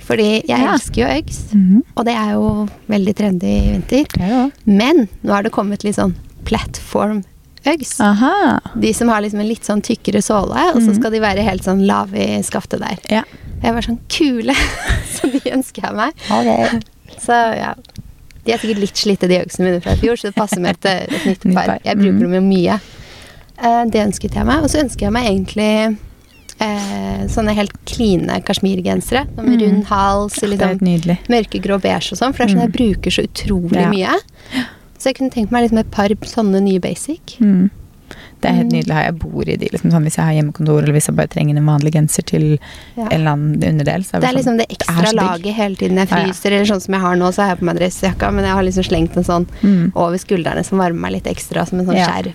Speaker 2: fordi jeg
Speaker 1: Ja.
Speaker 2: elsker jo Uggs.
Speaker 1: Mhm.
Speaker 2: Og det er jo veldig trendy i vinter.
Speaker 1: Er jo
Speaker 2: Men nå har det kommet litt sånn platform Uggs.
Speaker 1: Aha.
Speaker 2: De som har liksom en litt sånn tykkere såle, og så
Speaker 1: Mhm.
Speaker 2: skal de være helt sånn lave i skaftet der.
Speaker 1: Ja.
Speaker 2: Jeg var sånn kule, så de ønsker jeg meg.
Speaker 1: Okay.
Speaker 2: Så ja. De er sikkert litt slitte, de øksene mine fra i fjor, så det passer med et, et nytt par. Jeg bruker
Speaker 1: Mhm.
Speaker 2: dem jo mye. Eh, det ønsket jeg meg. Og så ønsker jeg meg egentlig eh, sånne helt kline kasjmirgensere. Sånn med
Speaker 1: Mhm.
Speaker 2: rund hals,
Speaker 1: Det er
Speaker 2: liksom mørkegrå beige og sånn, for det er sånn jeg bruker så utrolig
Speaker 1: Ja.
Speaker 2: mye. Så jeg kunne tenkt meg liksom et par sånne nye basic.
Speaker 1: Mm. Det er helt
Speaker 2: Mm.
Speaker 1: nydelig. Jeg bor i de, liksom, sånn, Hvis jeg har hjemmekontor, eller hvis jeg bare trenger en vanlig genser til
Speaker 2: Ja.
Speaker 1: en eller annen underdel. Så er
Speaker 2: Det er
Speaker 1: sånn,
Speaker 2: liksom det
Speaker 1: er
Speaker 2: ekstra laget hele tiden jeg
Speaker 1: Ja, ja.
Speaker 2: fryser, eller sånn som jeg har nå, så har jeg på meg dressjakka, men jeg har liksom slengt en sånn
Speaker 1: Mm.
Speaker 2: over skuldrene som varmer meg litt ekstra, som en sånn
Speaker 1: Ja.
Speaker 2: skjerf.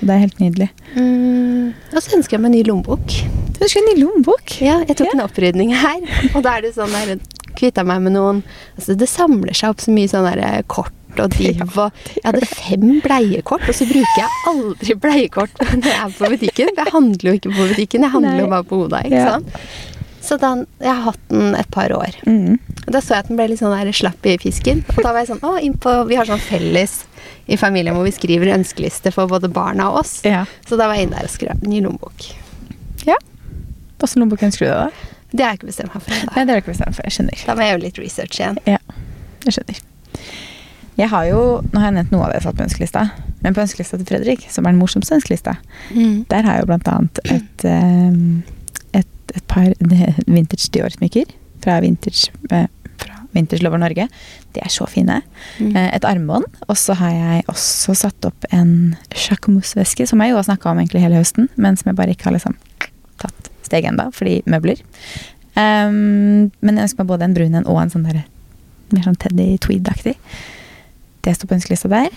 Speaker 1: Så det er helt nydelig.
Speaker 2: Mm, og så ønsker jeg meg en ny lommebok.
Speaker 1: Du ønsker en ny lommebok?
Speaker 2: Ja, jeg tok
Speaker 1: Ja.
Speaker 2: en opprydning her, og da er det sånn der Kvitta meg med noen Altså, det samler seg opp så mye sånn der kort og div og Jeg hadde fem bleiekort, og så bruker jeg aldri bleiekort når jeg er på butikken. For jeg handler jo ikke på butikken, jeg handler jo bare på Oda, ikke sant. Så den, jeg har hatt den et par år.
Speaker 1: Mm.
Speaker 2: Og da så jeg at den ble litt sånn der slapp i fisken. Og da var jeg sånn Å, innpå Vi har sånn felles i familien hvor vi skriver ønskeliste for både barna og oss.
Speaker 1: Ja.
Speaker 2: Så da var jeg inne der og skrev ny lommebok.
Speaker 1: ja. Åssen lommebok ønsker du deg, da?
Speaker 2: Det har jeg ikke bestemt meg for Da.
Speaker 1: Nei, det har jeg ikke bestemt for. Jeg skjønner.
Speaker 2: Da må jeg gjøre litt research igjen.
Speaker 1: Ja, jeg skjønner. Jeg har jo, Nå har jeg nevnt noe av det jeg satt på ønskelista, men på ønskelista til Fredrik, som er den morsomste ønskelista,
Speaker 2: Mm.
Speaker 1: der har jeg jo blant annet et, et par vintage Dior-smykker fra Vintage, eh, vintage Lover Norge. De er så fine.
Speaker 2: Mm.
Speaker 1: Eh, Et armbånd. Og så har jeg også satt opp en Jacquemus-veske, som jeg jo har snakka om egentlig hele høsten, men som jeg bare ikke har liksom tatt steget ennå, fordi møbler. Um, men jeg ønsker meg både en brun en og en sånn der, mer sånn Teddy Tweed-aktig. Det står på ønskelista der.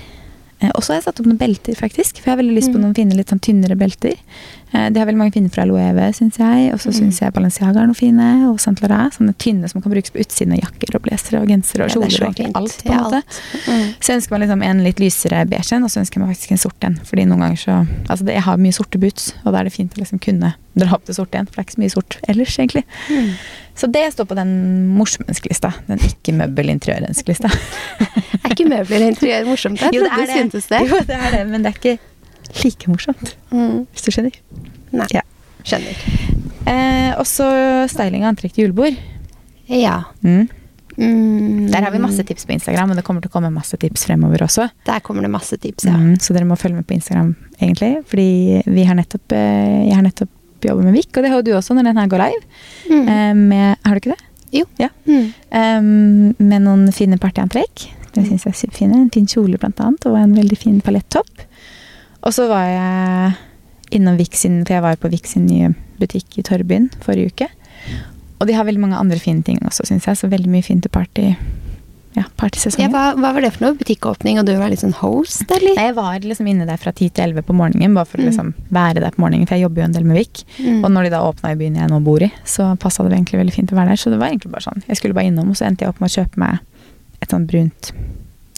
Speaker 1: Eh, og så har jeg satt opp noen belter, faktisk. For jeg har veldig lyst på
Speaker 2: Mm.
Speaker 1: noen fine, litt sånn tynnere belter. Eh, de har veldig mange fine fra Loewe, syns jeg. Og så
Speaker 2: Mm.
Speaker 1: syns jeg Balenciaga er noen fine. Og Saint Laurent. Sånne tynne som kan brukes på utsiden av jakker og blazere og gensere og
Speaker 2: Ja, er
Speaker 1: kjoler.
Speaker 2: så
Speaker 1: og egentlig alt, på
Speaker 2: Ja,
Speaker 1: en måte.
Speaker 2: Mm.
Speaker 1: Så ønsker man liksom en litt lysere beige en, og så ønsker man faktisk en sort en. Fordi noen ganger så Altså, jeg har mye sorte boots, og da er det fint å liksom kunne dra opp det sorte igjen. For det er ikke så mye sort ellers, egentlig.
Speaker 2: Mm.
Speaker 1: Så det står på den morsomme-ønskelista. Den ikke-møbel-interiør-ønskelista.
Speaker 2: Er ikke møbler og interiør morsomt? Jeg trodde du syntes det.
Speaker 1: Jo, det er det, men det er ikke like morsomt,
Speaker 2: Mm.
Speaker 1: hvis du skjønner.
Speaker 2: Nei.
Speaker 1: Ja.
Speaker 2: Skjønner.
Speaker 1: Eh, også styling av antrekk til julebord.
Speaker 2: Ja.
Speaker 1: Mm.
Speaker 2: Mm.
Speaker 1: Der har vi masse tips på Instagram, og det kommer til å komme masse tips fremover også.
Speaker 2: Der kommer det masse tips, ja.
Speaker 1: Mm, så dere må følge med på Instagram, egentlig. Fordi vi har nettopp, eh, jeg har nettopp jobbet med VIK, og det har jo du også når den her går live.
Speaker 2: Mm.
Speaker 1: Eh, med, har du ikke det?
Speaker 2: Jo.
Speaker 1: Ja. Um, med noen fine partyantrekk. Det syns jeg er superfine. En fin kjole blant annet, og en veldig fin palettopp. Og så var jeg innom Vix sin, for jeg var på Vix sin nye butikk i Torvbyen forrige uke. Og de har veldig mange andre fine ting også, syns jeg. Så veldig mye fint til party. Ja,
Speaker 2: Ja, hva, hva var det for noe? Butikkåpning, og du var litt sånn host, eller?
Speaker 1: Nei, jeg var liksom inne der fra 10 til 11 på morgenen, bare for å
Speaker 2: Mm.
Speaker 1: liksom være der på morgenen, for jeg jobber jo en del med Vik.
Speaker 2: Mm.
Speaker 1: Og når de da åpna i byen jeg nå bor i, så passa det egentlig veldig fint å være der. Så det var egentlig bare sånn. Jeg skulle bare innom, og så endte jeg opp med å kjøpe meg et sånn brunt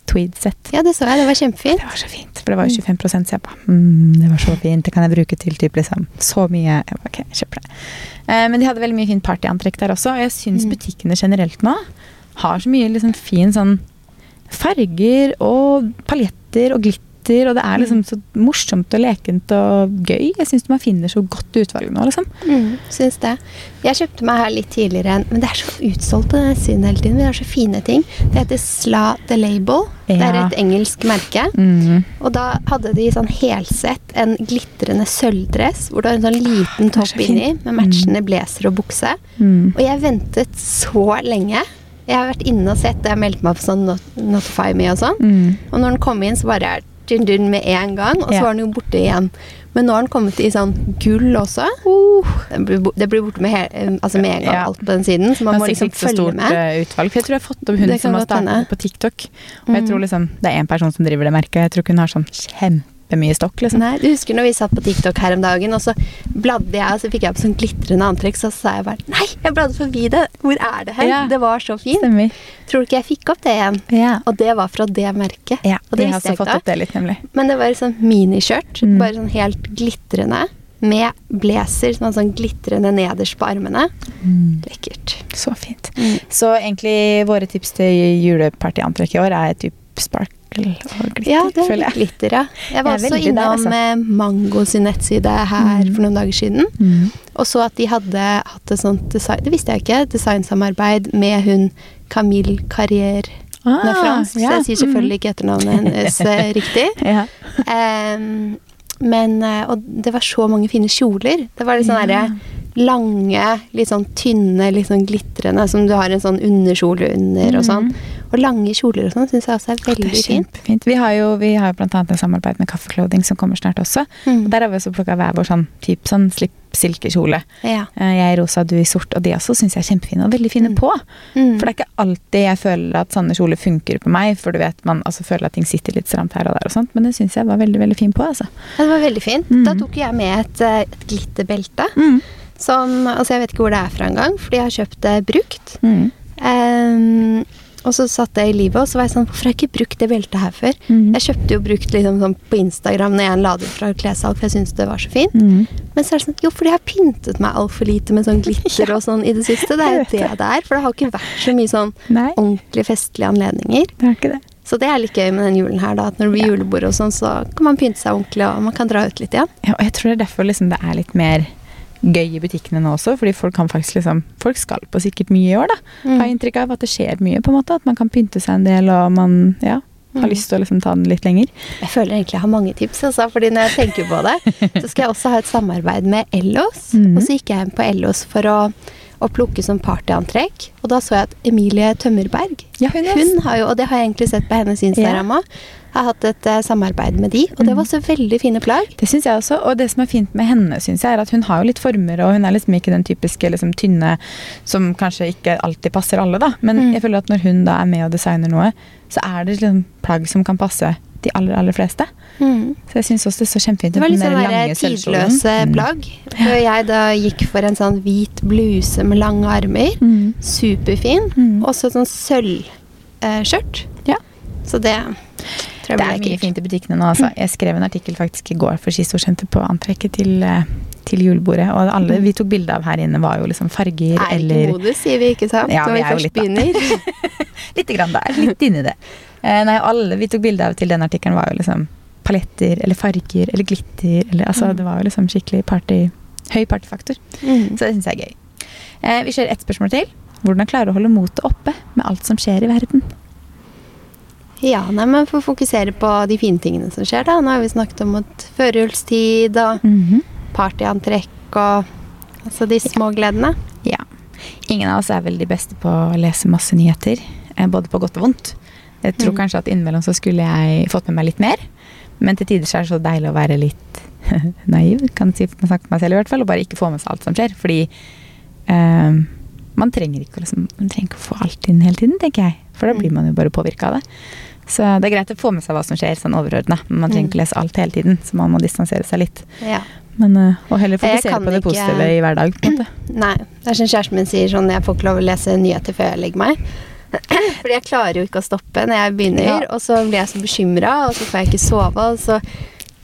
Speaker 1: tweed-sett.
Speaker 2: Ja, det så jeg. Det var kjempefint.
Speaker 1: Det var så fint, for det var jo 25 så jeg bare mm, Det var så fint, det kan jeg bruke til typ liksom så mye. Jeg bare, ok, jeg kjøper det. Eh, men de hadde veldig mye fint partyantrekk der også, og jeg syns
Speaker 2: Mm.
Speaker 1: butikkene generelt nå har så mye liksom fin sånn farger og paljetter og glitter, og det er liksom så morsomt og lekent og gøy. Jeg syns man finner så godt utvalg nå, liksom.
Speaker 2: Mm, syns det. Jeg kjøpte meg her litt tidligere, men det er så utsolgt på denne siden hele tiden. Vi har så fine ting. Det heter Sla The Label. Det er et engelsk merke.
Speaker 1: Mm.
Speaker 2: Og da hadde de sånn helsett, en glitrende sølvdress, hvor du har en sånn liten
Speaker 1: det er så
Speaker 2: topp inni, med matchende blazer og bukse.
Speaker 1: Mm.
Speaker 2: Og jeg ventet så lenge. Jeg har vært inne og sett, jeg meldte meg på sånn not Notify Me og sånn.
Speaker 1: Mm.
Speaker 2: Og når den kom inn, så bare dun dun med en gang, og så
Speaker 1: Ja.
Speaker 2: var den jo borte igjen. Men nå har den kommet i sånn gull også. Blir, det blir borte med, he altså med en gang, alt på den siden, så man må liksom
Speaker 1: sikkert ikke så
Speaker 2: følge med.
Speaker 1: eh, utvalg. Jeg tror jeg har fått opp hun som har startet på TikTok. Og jeg
Speaker 2: Mm.
Speaker 1: tror liksom det er en person som driver det merket. Jeg tror ikke hun har sånn kjempemye stokk, liksom.
Speaker 2: Nei, du husker når vi satt på TikTok her om dagen, og så bladde jeg, og så fikk jeg opp sånn glitrende antrekk, så sa jeg bare Nei, jeg bladde forbi det! Hvor er det hen?
Speaker 1: Ja.
Speaker 2: Det var så fint.
Speaker 1: Stemmer.
Speaker 2: Tror du ikke jeg fikk opp det igjen?
Speaker 1: Ja.
Speaker 2: Og det var fra det merket.
Speaker 1: ja.
Speaker 2: Og
Speaker 1: De
Speaker 2: det
Speaker 1: har
Speaker 2: visste
Speaker 1: også fått
Speaker 2: ikke
Speaker 1: opp
Speaker 2: da.
Speaker 1: det litt, nemlig.
Speaker 2: Men det var et sånn miniskjørt,
Speaker 1: Mm.
Speaker 2: bare sånn helt glitrende, med blazer som var sånn glitrende nederst på armene. Lekkert.
Speaker 1: Så fint.
Speaker 2: Mm.
Speaker 1: Så egentlig våre tips til julepartyantrekk i år er typ sparkle og glitter,
Speaker 2: Ja, det er glitter, ja. Jeg var
Speaker 1: Jeg
Speaker 2: også
Speaker 1: innom der, altså.
Speaker 2: eh, Mango sin nettside her
Speaker 1: Mm.
Speaker 2: for noen dager siden.
Speaker 1: Mm.
Speaker 2: Og så at de hadde hatt et sånt design, det visste jeg ikke, designsamarbeid med hun Camille Carrier. Hun er fransk,
Speaker 1: Ah, ja.
Speaker 2: så jeg sier selvfølgelig ikke etternavnet hennes eh, riktig.
Speaker 1: Mm. Ja.
Speaker 2: um, men, eh, og det var så mange fine kjoler. Det var litt sånn
Speaker 1: Ja.
Speaker 2: lange, litt sånn tynne, litt sånn glitrende, som du har en sånn underkjole under og sånn.
Speaker 1: Mm.
Speaker 2: Og lange kjoler og sånn syns jeg også er
Speaker 1: Det er
Speaker 2: veldig fint.
Speaker 1: kjempefint. Vi har jo, vi har jo blant annet en samarbeid med Kaffeclothing som kommer snart også.
Speaker 2: Mm.
Speaker 1: Og der har vi også plukka hver vår sånn sånn silkekjole.
Speaker 2: Ja.
Speaker 1: Eh, Jeg i rosa, du i sort, og de også syns jeg er kjempefine, og veldig fine
Speaker 2: Mm.
Speaker 1: på.
Speaker 2: Mm.
Speaker 1: For det er ikke alltid jeg føler at sånne kjoler funker på meg, for du vet, man altså, føler at ting sitter litt stramt her og der og sånt, men det syns jeg var veldig, veldig fin på, altså.
Speaker 2: Ja, det var veldig fint.
Speaker 1: Mm.
Speaker 2: Da tok jeg med et, eh, et glitterbelte.
Speaker 1: Mm.
Speaker 2: Som, altså jeg vet ikke hvor det er fra engang, fordi jeg har kjøpt det brukt.
Speaker 1: Mm.
Speaker 2: Og så satte jeg i livet, og så var jeg sånn Hvorfor har jeg ikke brukt det beltet her før?
Speaker 1: Mm.
Speaker 2: Jeg kjøpte jo brukt liksom sånn på Instagram når jeg la det ut fra klessalg, for jeg syntes det var så fint.
Speaker 1: Mm.
Speaker 2: Men så er det sånn Jo, fordi jeg har pyntet meg altfor lite med sånn glitter og sånn i det siste. Det er jo det.
Speaker 1: det
Speaker 2: er. For det har ikke vært så mye sånn
Speaker 1: Nei,
Speaker 2: ordentlig festlige anledninger.
Speaker 1: det er ikke det.
Speaker 2: Så det er litt gøy med den julen her, da. At når det blir
Speaker 1: Ja.
Speaker 2: julebord og sånn, så kan man pynte seg ordentlig, og man kan dra ut litt igjen.
Speaker 1: Ja, og jeg tror det er derfor liksom det er litt mer gøy i butikkene nå også, fordi folk kan faktisk liksom Folk skal på sikkert mye i år, da.
Speaker 2: Mm.
Speaker 1: Har inntrykk av at det skjer mye, på en måte. At man kan pynte seg en del, og man ja, har
Speaker 2: Mm.
Speaker 1: lyst til å liksom ta den litt lenger.
Speaker 2: Jeg føler egentlig jeg har mange tips, altså, fordi når jeg tenker på det, så skal jeg også ha et samarbeid med Ellos.
Speaker 1: Mm.
Speaker 2: Og så gikk jeg inn på Ellos for å, å plukke som partyantrekk, og da så jeg at Emilie Tømmerberg
Speaker 1: Ja, hun,
Speaker 2: Hun har jo, og det har jeg egentlig sett på hennes Instagram òg, har hatt et uh, samarbeid med de, og det
Speaker 1: Mhm.
Speaker 2: var så veldig fine plagg.
Speaker 1: Det syns jeg også. Og det som er fint med henne, synes jeg, er at hun har jo litt former, og hun er liksom ikke den typiske liksom, tynne som kanskje ikke alltid passer alle, da. Men
Speaker 2: Mm.
Speaker 1: jeg føler at når hun da er med og designer noe, så er det liksom plagg som kan passe de aller, aller fleste. Så jeg syns også det så kjempefint
Speaker 2: Det var litt sånn
Speaker 1: lange
Speaker 2: tidløse
Speaker 1: Mm.
Speaker 2: plagg. Før jeg da gikk for en sånn hvit bluse med lange armer,
Speaker 1: Mm.
Speaker 2: superfin,
Speaker 1: Mm.
Speaker 2: og så sånn sølvskjørt.
Speaker 1: Ja.
Speaker 2: Så det tror jeg
Speaker 1: Det er mye fint i butikkene nå. Altså. Jeg skrev en artikkel faktisk i går for Skistorsenter på antrekket til, eh, til julebordet. Og alle vi tok bilde av her inne, var jo liksom farger
Speaker 2: Er
Speaker 1: eller
Speaker 2: ikke modus, sier vi, ikke sant?
Speaker 1: Ja,
Speaker 2: Når
Speaker 1: vi
Speaker 2: vi
Speaker 1: er
Speaker 2: først
Speaker 1: litt,
Speaker 2: begynner.
Speaker 1: Lite grann der. Litt inni det. Eh, nei, alle vi tok bilde av til den artikkelen, var jo liksom paletter eller farger eller glitter. Eller, altså,
Speaker 2: Mm.
Speaker 1: Det var jo liksom skikkelig party, høy partyfaktor.
Speaker 2: Mm.
Speaker 1: Så det syns jeg er gøy. Eh, vi kjører ett spørsmål til. Hvordan klare å holde motet oppe med alt som skjer i verden?
Speaker 2: Ja, nei, men får fokusere på de fine tingene som skjer, da. Nå har vi snakket om at førjulstid og partyantrekk og altså de små gledene.
Speaker 1: Ja. Ingen av oss er vel de beste på å lese masse nyheter, eh, både på godt og vondt. Jeg tror
Speaker 2: Mm.
Speaker 1: kanskje at innimellom så skulle jeg fått med meg litt mer, men til tider så er det så deilig å være litt naiv, kan si snakke meg selv i hvert fall, og bare ikke få med seg alt som skjer, fordi eh, man trenger liksom, man trenger ikke å få alt inn hele tiden, tenker jeg, for da
Speaker 2: Mm.
Speaker 1: blir man jo bare påvirka av det. Så det er greit å få med seg hva som skjer, sånn overordna, men man trenger
Speaker 2: Mm.
Speaker 1: ikke lese alt hele tiden, så man må distansere seg litt.
Speaker 2: Ja.
Speaker 1: Men, eh, og heller fokusere på det
Speaker 2: ikke-
Speaker 1: positive i hver dag, på en måte.
Speaker 2: Nei. Det er som kjæresten min sier sånn Jeg får ikke lov å lese nyheter før jeg legger meg. Fordi jeg klarer jo ikke å stoppe når jeg begynner,
Speaker 1: Ja.
Speaker 2: og så blir jeg så bekymra, og så får jeg ikke sove, og så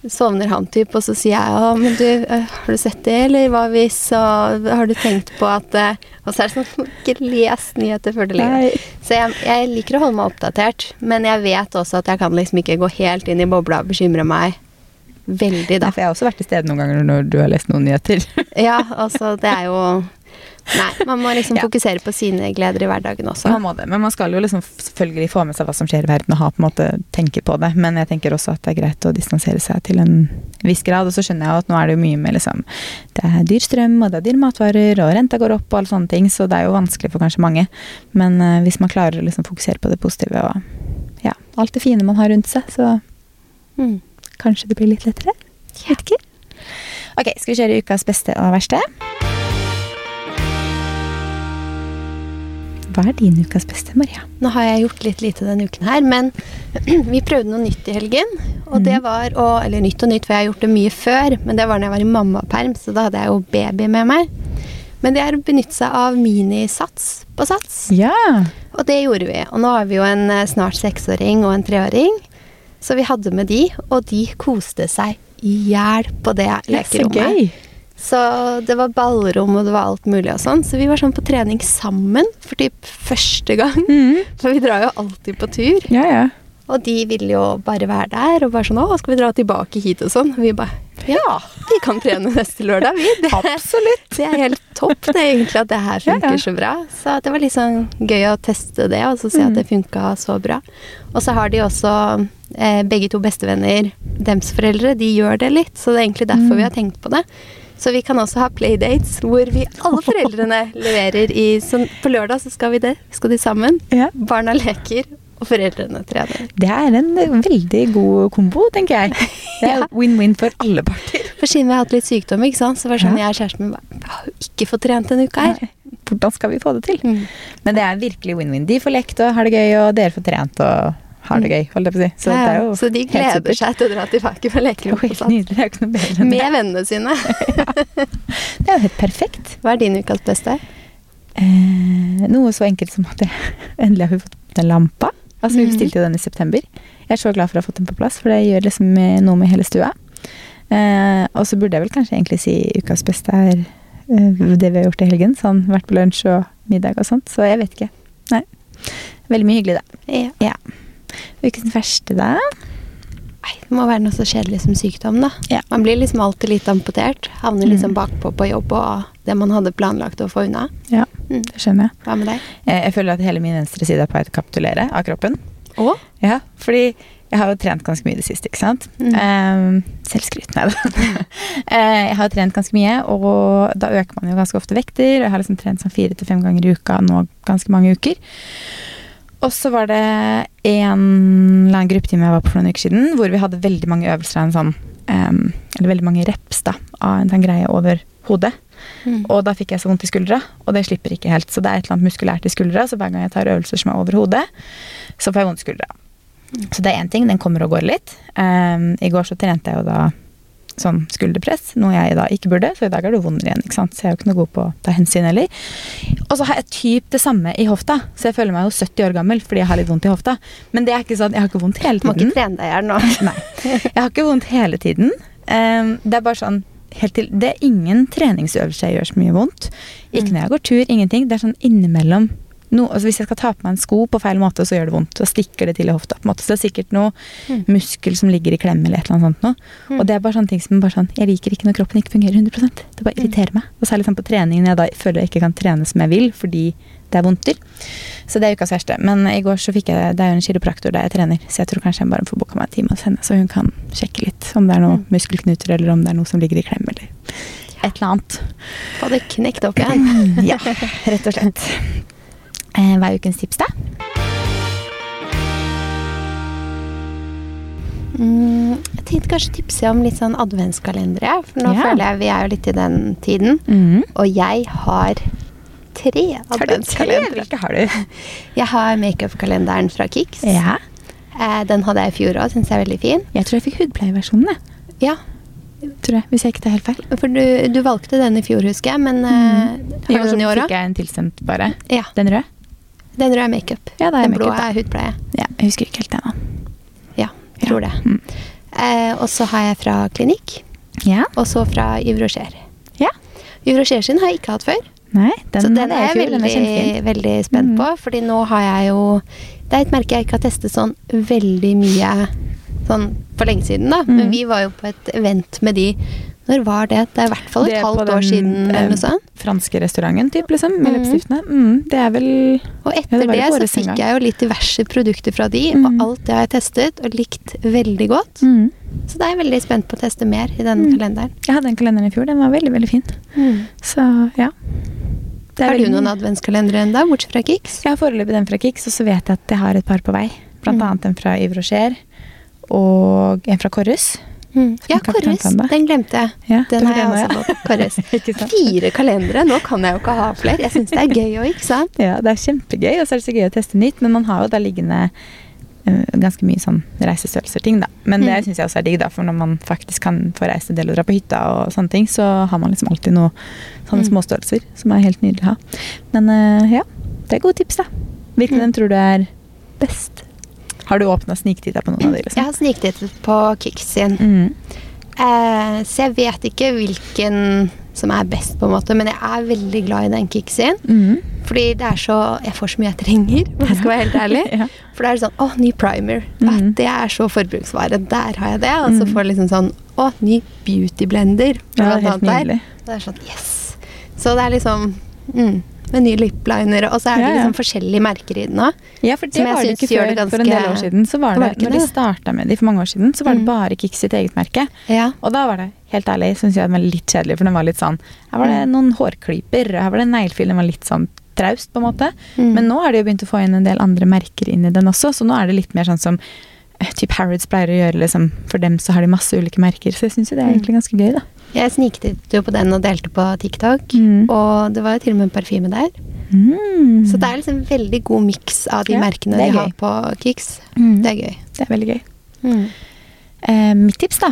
Speaker 2: sovner han typ, og så sier jeg ja, men du, øh, har du sett det, eller hva hvis, og har du tenkt på at øh, Og så er det sånn Ikke les nyheter før du legger deg. Så jeg, jeg liker å holde meg oppdatert, men jeg vet også at jeg kan liksom ikke gå helt inn i bobla og bekymre meg veldig, da.
Speaker 1: Nei, for jeg har også vært til stede noen ganger når du har lest noen nyheter.
Speaker 2: Ja, altså det er jo Nei, man må liksom
Speaker 1: Ja.
Speaker 2: fokusere på sine gleder i hverdagen også.
Speaker 1: Man må det, men man skal jo liksom selvfølgelig få med seg hva som skjer i verden og ha på en måte tenke på det. Men jeg tenker også at det er greit å distansere seg til en viss grad. Og så skjønner jeg at nå er det jo mye med liksom Det er dyr strøm, og det er dyr matvarer, og renta går opp og alle sånne ting, så det er jo vanskelig for kanskje mange. Men uh, hvis man klarer å liksom fokusere på det positive og ja, alt det fine man har rundt seg, så
Speaker 2: Mm.
Speaker 1: kanskje det blir litt lettere. Vet ikke. Ok, skal vi kjøre ukas beste og verste? Hva er din ukas beste, Maria?
Speaker 2: Nå har jeg gjort litt lite denne uken her, men vi prøvde noe nytt i helgen. Og det
Speaker 1: Mhm.
Speaker 2: var å Eller nytt og nytt, for jeg har gjort det mye før, men det var når jeg var i mammaperm, så da hadde jeg jo baby med meg. Men det er å benytte seg av minisats på Sats.
Speaker 1: Ja.
Speaker 2: Og det gjorde vi. Og nå har vi jo en eh, snart seksåring og en treåring. Så vi hadde med de, og de koste seg i hjel på det
Speaker 1: Det er så gøy.
Speaker 2: Så det var ballrom og det var alt mulig og sånn. Så vi var sånn på trening sammen for typ første gang.
Speaker 1: Mm.
Speaker 2: For vi drar jo alltid på tur.
Speaker 1: Ja, ja.
Speaker 2: Og de ville jo bare være der og bare sånn 'Å, skal vi dra tilbake hit?' og sånn. Og vi bare Ja, vi kan trene neste lørdag, vi. Det,
Speaker 1: Absolutt.
Speaker 2: det er helt topp, det egentlig at det her funker
Speaker 1: ja.
Speaker 2: så bra. Så det var litt sånn gøy å teste det, og så se
Speaker 1: Mm.
Speaker 2: at det funka så bra. Og så har de også eh, begge to bestevenner, dems foreldre, de gjør det litt. Så det er egentlig derfor
Speaker 1: Mm.
Speaker 2: vi har tenkt på det. Så vi kan også ha playdates hvor vi alle foreldrene leverer i så På lørdag så skal vi det. Vi Skal de sammen.
Speaker 1: Ja.
Speaker 2: Barna leker, og foreldrene trener.
Speaker 1: Det er en veldig god kombo, tenker jeg. Det er win-win for alle parter.
Speaker 2: For siden vi har hatt litt sykdom, ikke sant, så var det sånn jeg og kjæresten min har jo ikke fått trent en uke her.
Speaker 1: Hvordan skal vi få det til?
Speaker 2: Mm.
Speaker 1: Men det er virkelig win-win. De får lekt og har det gøy, og dere får trent og har det gøy. holdt jeg på å si. Så det er jo
Speaker 2: så de gleder seg til å dra tilbake på
Speaker 1: er
Speaker 2: lekerommet.
Speaker 1: helt nydelig. Det er ikke noe bedre enn det.
Speaker 2: Med vennene sine.
Speaker 1: Det er jo helt perfekt.
Speaker 2: Hva er din ukas beste?
Speaker 1: Eh, noe så enkelt som at jeg endelig har fått den lampa. Altså, Vi
Speaker 2: Mhm.
Speaker 1: bestilte jo den i september. Jeg er så glad for å ha fått den på plass, for det gjør liksom noe med hele stua. Eh, og så burde jeg vel kanskje egentlig si ukas beste er eh, det vi har gjort i helgen. Sånn vært på lunsj og middag og sånt. Så jeg vet ikke. Nei. Veldig mye hyggelig, da.
Speaker 2: Ja.
Speaker 1: Ja. Ukens verste, da?
Speaker 2: Nei, det må være noe så kjedelig som sykdom, da.
Speaker 1: Ja.
Speaker 2: Man blir liksom alltid litt amputert. Havner
Speaker 1: Mm.
Speaker 2: liksom bakpå på jobb og det man hadde planlagt å få unna.
Speaker 1: Ja,
Speaker 2: Mm.
Speaker 1: det skjønner jeg.
Speaker 2: Hva med deg?
Speaker 1: Eh, Jeg føler at hele min venstre side er på å kapitulere av kroppen.
Speaker 2: Å?
Speaker 1: Ja, fordi jeg har jo trent ganske mye i det siste, ikke sant?
Speaker 2: Mm.
Speaker 1: Eh, Selvskryt, nei da. Eh, jeg har trent ganske mye, og da øker man jo ganske ofte vekter. Og jeg har liksom trent sånn fire til fem ganger i uka nå ganske mange uker. Og så var det en eller annen gruppetime jeg var på for noen uker siden, hvor vi hadde veldig mange øvelser av en sånn um, Eller veldig mange reps da, av en sånn greie over hodet.
Speaker 2: Mm.
Speaker 1: Og da fikk jeg så vondt i skuldra, og det slipper ikke helt. Så det er et eller annet muskulært i skuldra, så hver gang jeg tar øvelser som er over hodet, så får jeg vondt i skuldra. Så det er én ting, den kommer og går litt. Um, I går så trente jeg jo da sånn skulderpress, noe jeg da ikke burde, så i dag er det vondere igjen. ikke sant? Så jeg er jo ikke noe god på å ta hensyn heller. Og så har jeg typ det samme i hofta, så jeg føler meg jo 70 år gammel fordi jeg har litt vondt i hofta. Men det er ikke sånn, jeg har ikke vondt hele
Speaker 2: Du må ikke trene deg i hjel nå.
Speaker 1: Nei. Jeg har ikke vondt hele tiden. Um, det er bare sånn helt til, Det er ingen treningsøvelser jeg gjør så mye vondt. Ikke
Speaker 2: Mm.
Speaker 1: når jeg går tur, ingenting. Det er sånn innimellom. No, altså hvis jeg skal ta på meg en sko på feil måte, så gjør det vondt. Så stikker det til i hofta. på en måte. Så det er sikkert noe
Speaker 2: Mm.
Speaker 1: muskel som ligger i klemme eller et eller annet sånt noe.
Speaker 2: Mm.
Speaker 1: Og det er bare sånne ting som bare sånn Jeg liker ikke når kroppen ikke fungerer 100% Det bare
Speaker 2: Mm.
Speaker 1: irriterer meg. Og særlig sånn på treningen jeg da føler jeg ikke kan trene som jeg vil fordi det er vondter. Så det er ukas verste. Men i går så fikk jeg Det er jo en kiropraktor der jeg trener, så jeg tror kanskje jeg bare får booka meg en time hos henne, så hun kan sjekke litt om det er noen
Speaker 2: Mm.
Speaker 1: muskelknuter, eller om det er noe som ligger i klem, eller et eller annet.
Speaker 2: Få det knekt opp igjen.
Speaker 1: Ja, rett og slett. Eh, Hva er ukens tips, da?
Speaker 2: Mm, jeg tenkte kanskje tipse om litt sånn adventskalendere. For nå
Speaker 1: Ja.
Speaker 2: føler jeg vi er jo litt i den tiden.
Speaker 1: Mm.
Speaker 2: Og jeg har tre adventskalendere.
Speaker 1: Hvilke har du?
Speaker 2: Jeg har makeupkalenderen fra Kix.
Speaker 1: Ja.
Speaker 2: Eh, Den hadde jeg i fjor òg, syns jeg er veldig fin.
Speaker 1: Jeg tror jeg fikk hudpleieversjonen, jeg.
Speaker 2: Ja,
Speaker 1: Tror jeg, hvis jeg ikke tar helt feil.
Speaker 2: for du, du valgte den i fjor, husker jeg, men
Speaker 1: mm.
Speaker 2: Har du den i år
Speaker 1: fikk jeg en tilsendt, bare.
Speaker 2: Ja.
Speaker 1: Den røde?
Speaker 2: Den røde er makeup.
Speaker 1: Ja,
Speaker 2: den
Speaker 1: jeg
Speaker 2: blå er hudpleie.
Speaker 1: Ja, jeg husker ikke helt da
Speaker 2: Ja, tror
Speaker 1: Ja.
Speaker 2: det.
Speaker 1: Mm.
Speaker 2: Eh, og så har jeg fra Klinikk,
Speaker 1: Ja.
Speaker 2: og så fra Yves Rocher.
Speaker 1: ja.
Speaker 2: Yves Rocher sin har jeg ikke hatt før.
Speaker 1: Nei, den,
Speaker 2: så den er jeg
Speaker 1: kul.
Speaker 2: Veldig, veldig spent
Speaker 1: mm.
Speaker 2: på. Fordi nå har jeg jo Det er et merke jeg ikke har testet sånn veldig mye sånn for lenge siden, da.
Speaker 1: Mm.
Speaker 2: Men vi var jo på et event med de Når var det? Det er i hvert fall et
Speaker 1: er
Speaker 2: halvt år siden,
Speaker 1: Det
Speaker 2: eller noe sånt.
Speaker 1: Franske restauranten, typ, liksom, med
Speaker 2: mm.
Speaker 1: leppestiftene. Mm, det er vel
Speaker 2: Og
Speaker 1: Ja,
Speaker 2: etter
Speaker 1: det
Speaker 2: det, så fikk jeg jo litt diverse produkter fra de,
Speaker 1: mm.
Speaker 2: og alt det har jeg testet og likt veldig godt.
Speaker 1: mm.
Speaker 2: Så da er jeg veldig spent på å teste mer i denne
Speaker 1: Mm.
Speaker 2: kalenderen.
Speaker 1: Jeg hadde en kalender i fjor. Den var veldig, veldig fin. Så ja. Er
Speaker 2: Har du noen adventskalendere ennå, bortsett fra Kix?
Speaker 1: Jeg har foreløpig den fra Kix, og så vet jeg at jeg har et par på vei. Blant annet en fra Yves Rocher og en fra Korrus.
Speaker 2: Mm. Ja,
Speaker 1: Korris.
Speaker 2: Den glemte jeg.
Speaker 1: Ja,
Speaker 2: Den har jeg også
Speaker 1: fått.
Speaker 2: Fire kalendere! Nå kan jeg jo ikke ha flere. Jeg syns det er gøy òg, ikke sant?
Speaker 1: Ja, det er kjempegøy, og så er det så gøy å teste nytt. Men man har jo da liggende eh, ganske mye sånn reisestørrelser-ting, da. Men det
Speaker 2: Mm.
Speaker 1: syns jeg også er digg, da, for når man faktisk kan få reist en del og dra på hytta og sånne ting, så har man liksom alltid noe sånne
Speaker 2: Mm.
Speaker 1: småstørrelser som er helt nydelig å ha. Men eh, ja, det er gode tips, da. Hvilken
Speaker 2: Mm.
Speaker 1: tror du er best? Har du åpna sniktitta på noen av de,
Speaker 2: Jeg
Speaker 1: liksom?
Speaker 2: har sniktittet på Kicks sin.
Speaker 1: Mm.
Speaker 2: Eh, så jeg vet ikke hvilken som er best, på en måte, men jeg er veldig glad i den Kicks sin.
Speaker 1: Mm.
Speaker 2: Fordi det er så Jeg får så mye jeg trenger, om jeg skal være helt ærlig.
Speaker 1: Ja.
Speaker 2: For det er sånn Å, ny primer. Mm.
Speaker 1: At
Speaker 2: det er så forbruksvare. Der har jeg det. Og så
Speaker 1: Mhm.
Speaker 2: får jeg liksom sånn Å, ny beauty blender.
Speaker 1: Ja,
Speaker 2: er
Speaker 1: helt nydelig.
Speaker 2: Det er sånn Yes! Så det er liksom mm, Med nye lipliner, og så er det liksom forskjellige merker i den òg.
Speaker 1: Ja, for det var det ikke før.
Speaker 2: det
Speaker 1: For en del år siden så var det,
Speaker 2: Var det
Speaker 1: Når de starta med de for mange år siden, så var det
Speaker 2: Mm.
Speaker 1: bare Kix sitt eget merke.
Speaker 2: Ja.
Speaker 1: Og da var det, helt ærlig, syns jeg den var litt kjedelig, for den var litt sånn Her var det
Speaker 2: Mm.
Speaker 1: noen hårklyper, her var det neglefil, den var litt sånn traust, på en måte.
Speaker 2: Mm.
Speaker 1: Men nå har de jo begynt å få inn en del andre merker inn i den også, så nå er det litt mer sånn som typ Harrods pleier å gjøre, liksom, for dem så har de masse ulike merker. Så jeg syns jo det er
Speaker 2: Mm.
Speaker 1: egentlig ganske gøy, da.
Speaker 2: Jeg snikte jo på den og delte på TikTok.
Speaker 1: Mm.
Speaker 2: Og det var jo til og med en parfyme der.
Speaker 1: Mm.
Speaker 2: Så det er liksom en veldig god miks av de
Speaker 1: Ja,
Speaker 2: merkene de
Speaker 1: gøy.
Speaker 2: har på Kix.
Speaker 1: Mm.
Speaker 2: Det er gøy.
Speaker 1: Det er veldig gøy.
Speaker 2: Mm.
Speaker 1: Eh, mitt tips, da.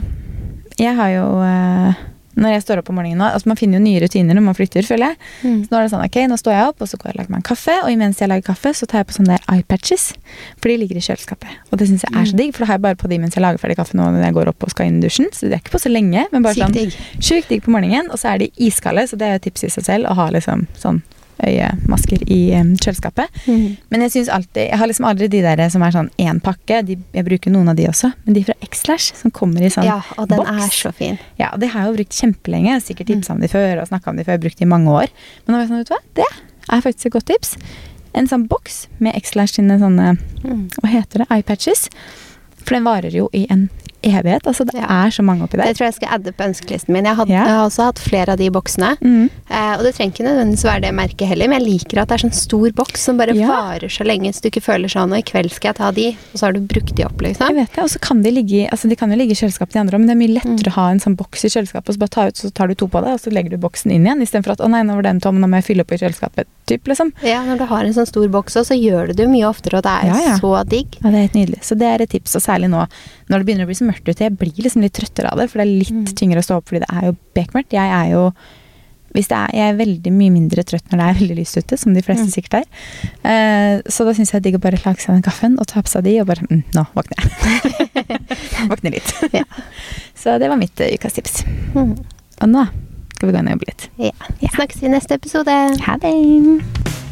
Speaker 1: Jeg har jo eh, Når jeg står opp om morgenen nå altså Man finner jo nye rutiner når man flytter, føler jeg.
Speaker 2: Mm.
Speaker 1: Så nå er det sånn, ok, nå står jeg opp, og så går jeg og lager meg en kaffe. Og imens jeg lager kaffe, så tar jeg på sånne der eyepatches. For de ligger i kjøleskapet. Og det syns jeg er så
Speaker 2: Mm.
Speaker 1: digg, for da har jeg bare på de mens jeg lager ferdig kaffe nå når jeg går opp og skal inn i dusjen. Så det er ikke på så lenge, men bare sånn sjukt digg på morgenen. Og så er de iskalde, så det er jo et tips i seg selv å ha liksom sånn øyemasker i em, kjøleskapet.
Speaker 2: Mm.
Speaker 1: Men jeg synes alltid Jeg har liksom aldri de der som er sånn én pakke. De, jeg bruker noen av de også. Men de fra X-Lash som kommer i sånn boks.
Speaker 2: Ja, og den
Speaker 1: box.
Speaker 2: er så fin.
Speaker 1: Ja, og det har jeg jo brukt kjempelenge. Sikkert tipsa om de før og snakka om de før. Jeg brukt de i mange år. Men nå var jeg sånn, vet du hva? det er faktisk et godt tips. En sånn boks med X-Lash sine sånne
Speaker 2: Mm.
Speaker 1: Hva heter det? Eye patches. For den varer jo i en evighet. Altså, det
Speaker 2: Ja.
Speaker 1: er så mange oppi
Speaker 2: Det
Speaker 1: der.
Speaker 2: tror jeg skal adde på ønskelisten min. Jeg, hadde,
Speaker 1: Ja.
Speaker 2: jeg har også hatt flere av de boksene.
Speaker 1: Mm.
Speaker 2: Eh, og det trenger ikke nødvendigvis være det merket heller, men jeg liker at det er sånn stor boks som bare
Speaker 1: Ja.
Speaker 2: varer så lenge, så du ikke føler sånn Og i kveld skal jeg ta de, og så har du brukt de opp, liksom.
Speaker 1: Jeg vet det, og så kan de ligge altså de kan jo ligge i kjøleskapet de andre òg, men det er mye lettere
Speaker 2: Mm.
Speaker 1: å ha en sånn boks i kjøleskapet, og så bare ta ut, så tar du to på deg, og så legger du boksen inn igjen, istedenfor at 'å nei, nå var den tom, nå må jeg fylle opp i kjøleskapet', typ, liksom.
Speaker 2: Ja, når du har en sånn stor boks så gjør du det jo mye oftere, og det er
Speaker 1: Ja, ja.
Speaker 2: så digg.
Speaker 1: Ja, det er helt nydelig. Så det er et tips, og særlig nå når det begynner å bli så mørkt ute. Jeg blir liksom litt trøttere av det, for det er litt
Speaker 2: Mm.
Speaker 1: tyngre å stå opp fordi det er jo bekmørkt. Jeg er jo hvis er, jeg er veldig mye mindre trøtt når det er veldig lyst ute, som de fleste
Speaker 2: Mm.
Speaker 1: sikkert er. Uh, så da syns jeg digg å bare lage seg den kaffen og ta på seg de, og bare mm, Nå våkner jeg. våkner litt.
Speaker 2: Ja.
Speaker 1: Så det var mitt uh, ukas tips.
Speaker 2: Mm.
Speaker 1: Og nå skal vi gå inn og jobbe litt.
Speaker 2: Ja.
Speaker 1: Ja.
Speaker 2: Snakkes i neste episode.
Speaker 1: Ha det!